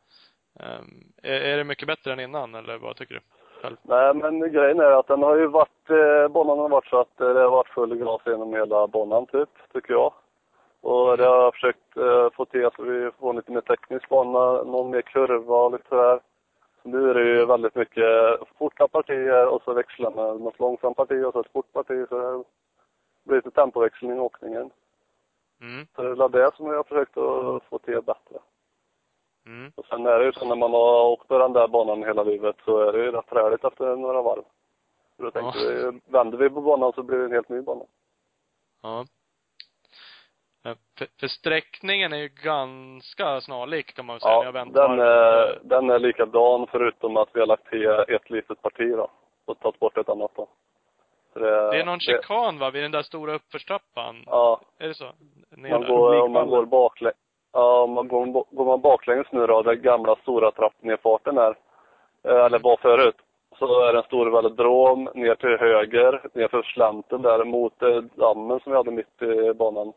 ehm, är, är det mycket bättre än innan, eller vad tycker du? Själv? Nej, men grejen är att den har ju varit, eh, banan har varit så att eh, det har varit full gas genom hela banan typ, tycker jag. Och det har jag försökt eh, få till så vi får en lite mer teknisk bana, någon mer kurva och lite sådär. Så nu är det ju väldigt mycket forta partier och så växla med något långsamt parti och så ett fort parti så det blir lite tempoväxling i åkningen. Mm, Så det är väl det som jag har försökt att få till bättre. Mm, Och sen är det ju så när man har åkt på den där banan hela livet så är det ju rätt träligt efter några varv. Så då tänkte Ja. vi, vänder vi på banan så blir det en helt ny bana. ja. För, för sträckningen är ju ganska snarlik kan man väl säga. Ja, den är, den är likadan förutom att vi har lagt till ett litet parti då. Och tagit bort ett annat då. Det, Det är någon chikan va, vid den där stora uppförstrappan? Ja, Är det så? Ner man går, om man går baklänges. Ja, man går, går man baklänges nu då, där gamla stora trappnedfarten är, eh, eller var förut, så är det en stor velodrom ner till höger, nerför slänten där mot eh, dammen som vi hade mitt i banan.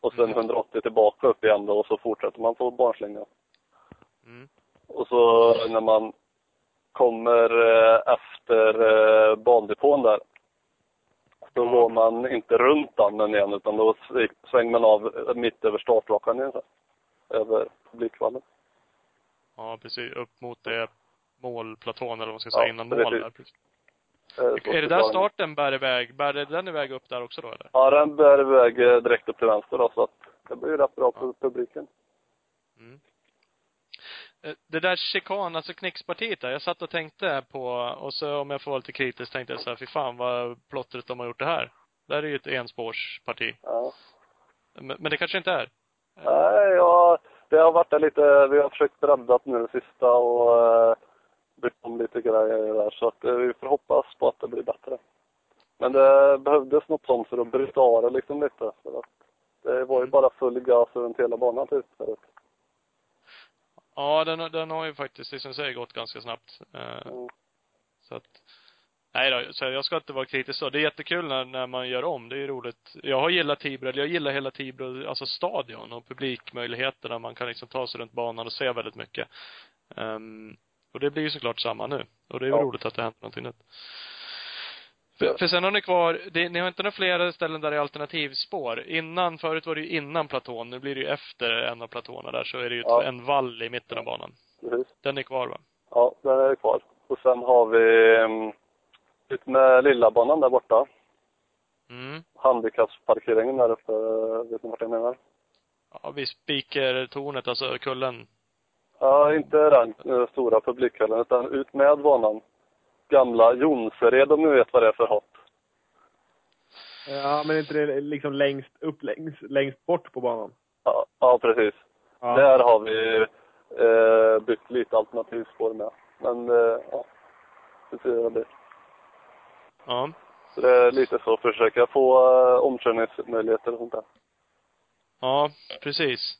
Och sen Mm. 180 tillbaka upp igen då och så fortsätter man på barnslängan. Mm. Och så när man kommer eh, efter bandepån där, då Ja. går man inte runt dammen igen utan då sv- svänger man av eh, mitt över startrakan igen så här, Över publikvallen. Ja, precis. Upp mot det målplatån eller vad man ska säga, Ja, innan mål där. Precis. Eh, Är det där starten bär iväg? Bär det den iväg upp där också då eller? Ja, den bär iväg eh, direkt upp till vänster då så att det blir rätt bra på publiken. Mm. Eh, Det där chikan, alltså knixpartiet där, jag satt och tänkte på, och så om jag får vara lite kritisk tänkte jag så här, fy fan vad plottrigt de har gjort det här. Det här är ju ett enspårsparti. Ja. Men, men det kanske inte är? Nej, ja, det har varit lite, vi har försökt bredda nu det sista och eh, bytt om lite grejer där så att eh, vi får hoppas på att det blir bättre. Men det behövdes något sånt för att bryta av det liksom lite. För att det var ju bara full gas runt hela banan typ förut. Ja, den, har- den har ju faktiskt, det som säger, gått ganska snabbt. Eh, Mm. Så att, nej då, så jag ska inte vara kritisk så. Det är jättekul när, när man gör om. Det är ju roligt. Jag har gillat Tibro, eller jag gillar hela Tibro, alltså stadion och publikmöjligheterna. Man kan liksom ta sig runt banan och se väldigt mycket. Um, och det blir ju såklart samma nu. Och det är ju Ja. roligt att det händer någonting nytt. För, för sen har ni kvar, det, ni har inte några fler ställen där det är alternativspår. Innan, förut var det ju innan platån, nu blir det ju efter en av platåerna där, så är det ju Ja. en vall i mitten av banan. Precis. Den är kvar va? Ja, den är kvar. Och sen har vi um, ut med lilla banan där borta. Mm. Handikappsparkeringen där uppe, vet ni vart jag menar? Ja, vid spikertornet, alltså kullen. Ja, inte den eh, stora publikhallen, utan ut med banan. Gamla Jonsered, om ni vet vad det är för hopp. Ja, men inte det liksom längst upp, längst, längst bort på banan? Ja, ja precis. Ja. Där har vi eh, byggt lite alternativspår med. Men, eh, ja. Det ser jag det. Ja. Så det är lite så, försöka få eh, omkörningsmöjligheter och sånt där. Ja, precis.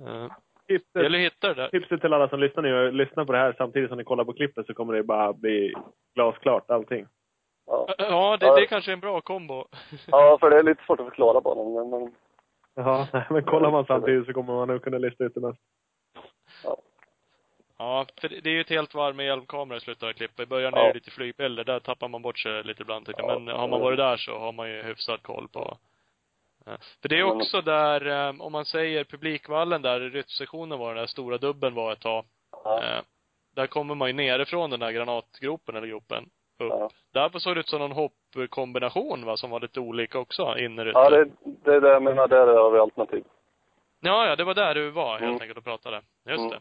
Uh, Tipset, gäller att hitta det där. tipset till alla som lyssnar nu, lyssna på det här samtidigt som ni kollar på klippet så kommer det bara bli glasklart allting. Ja. Ja, det, det kanske är en bra kombo. ja, för det är lite svårt att förklara banan, men, men Ja, men kollar man samtidigt så kommer man nog kunna lista ut det mest. ja. Ja, för det är ju ett helt varv med hjälmkamera i slutet av klippet. I början är Ja. det lite flygbilder, där tappar man bort sig lite ibland tycker jag. Ja. Men har man varit där så har man ju hyfsad koll på. För det är också där, eh, om man säger publikvallen där, ryttsektionen var den där stora dubben var ett tag. Ja. Eh, Där kommer man ju nerifrån den där granatgropen eller gropen. Upp. Ja. Där såg det ut som någon hoppkombination va, som var lite olika också, innerutor. ja, det, det är det jag menar, där har vi alternativ. Ja, ja, det var där du var helt Mm. enkelt och pratade. Just Mm. det.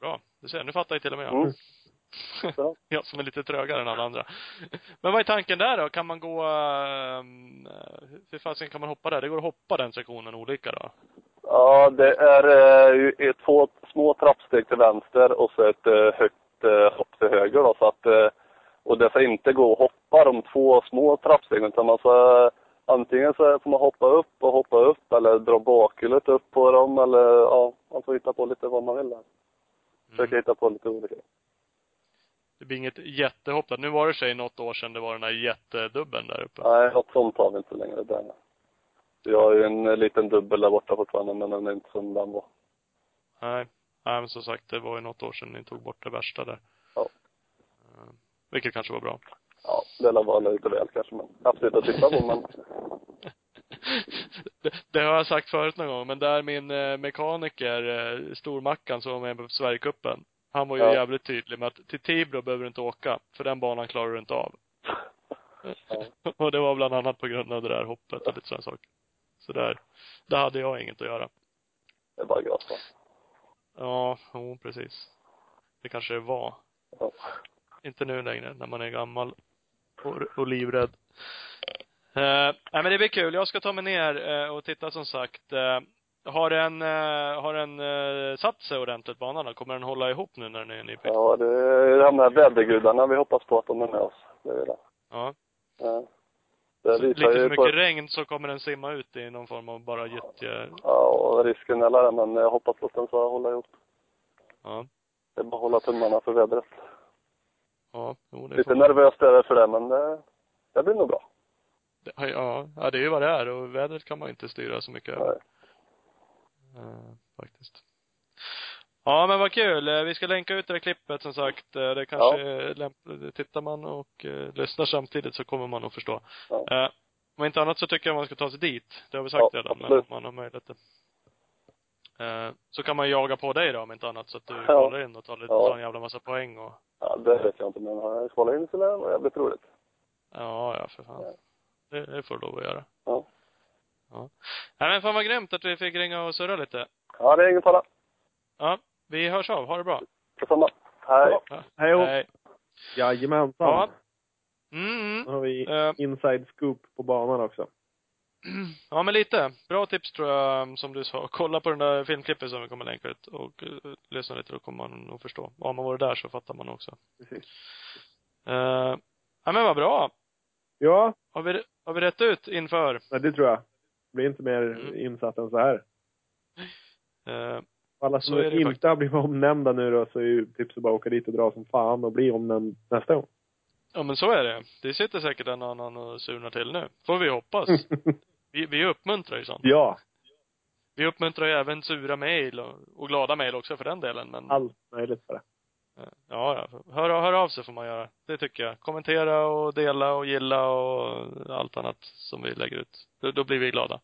Bra. Du ser, nu fattar jag till och med jag. Mm. Ja. jag som är lite trögare än alla andra. Men vad är tanken där då? Kan man gå, um, hur fasen kan man hoppa där? Det går att hoppa den sektionen olika då? Ja, det är eh, två små trappsteg till vänster och så ett eh, högt eh, hopp till höger då, så att eh, och det får inte gå att hoppa de två små trappstegen utan man eh, antingen så får man hoppa upp och hoppa upp eller dra bakhjulet upp på dem eller ja, man får hitta på lite vad man vill där. Försöka hitta på lite olika. Det blir inget jättehopp där. Nu var det sig något år sedan det var den där jättedubben där uppe. Nej, något sånt har vi inte längre där. Vi har ju en eh, liten dubbel där borta fortfarande men den är inte som den var. Nej. Nej, men som sagt, det var ju något år sedan ni tog bort det värsta där. Ja. Eh, Vilket kanske var bra. Ja, det vara lite väl kanske men absolut att titta på men det, det har jag sagt förut någon gång, men där min eh, mekaniker, eh, stormackan som var med på Sverigecupen, han var ju Ja. jävligt tydlig med att till Tibro behöver du inte åka, för den banan klarar du inte av. Ja. och det var bland annat på grund av det där hoppet och lite sådana saker. Så där, där hade jag inget att göra. det bara grått va. Ja, jo, precis. Det kanske det var. Ja. Inte nu längre, när man är gammal och, och livrädd. Uh, nej men det blir kul. Jag ska ta mig ner eh, och titta som sagt. Eh, har den, eh, har den uh, satt sig ordentligt banan då? Kommer den hålla ihop nu när den är nybyggd? Ja, det är de här vädergudarna vi hoppas på att de är med oss. Det är det. Ja. Ja. Det Så lite för mycket på, regn så kommer den simma ut i någon form av bara gyttje. ja, och risken är där, men jag hoppas att den ska hålla ihop. Ja. Det är bara att hålla tummarna för vädret. Ja, jo, det Lite får nervöst är det för det, men det, det blir nog bra. Ja, ja, det är ju vad det är och vädret kan man inte styra så mycket över. Eh, faktiskt. Ja, men vad kul. Eh, Vi ska länka ut det här klippet som sagt. Eh, Det kanske är lämpligt. Tittar man och lyssnar samtidigt så kommer man att förstå. Ja. Om inte annat så tycker jag man ska ta sig dit. Det har vi sagt Ja, redan, men om man har möjlighet. Eh, så kan man jaga på dig då om inte annat så att du Ja. kollar in och tar, lite, Ja. tar en jävla massa poäng och Ja, det vet jag inte, men kollat in så lär det vara jävligt roligt. Ja, ja för fan. Ja. Det, det får du lov att göra. Ja. Ja. Nej men fan vad grymt att vi fick ringa och surra lite. Ja, det är ingen fara. Ja, vi hörs av. Ha det bra. Detsamma. Hej. Ja. Hej då. Hej. Jajamensan. Ja. Mm, Då har vi Eh. inside scoop på banan också. Ja, men lite. Bra tips tror jag, som du sa. Kolla på den där filmklippet som vi kommer länka ut och uh, lyssna lite, då kommer man nog förstå. Har man varit där så fattar man också. Precis. Uh, ja, men vad bra. Ja, Har vi, har vi rätt ut inför? nej, det tror jag. Blir inte mer Mm. insatt än så här. Uh, Alla som inte faktiskt. har blivit omnämnda nu då, så är ju tipset bara att åka dit och dra som fan och bli omnämnd nästa gång. Ja men så är det. Det sitter säkert en annan och surnar till nu. Får vi hoppas. Vi, vi uppmuntrar ju sånt. ja, Vi uppmuntrar ju även sura mejl och, och glada mejl också för den delen, men allt möjligt för det. Ja. Hör, hör av sig får man göra. Det tycker jag. Kommentera och dela och gilla och allt annat som vi lägger ut. Då, då blir vi glada.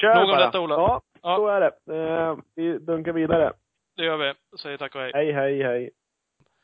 Kör Nog om bara. detta, Ola. Ja, Ja. så är det. Eh, vi dunkar vidare. Det gör vi. Säger tack och hej. Hej, hej, hej.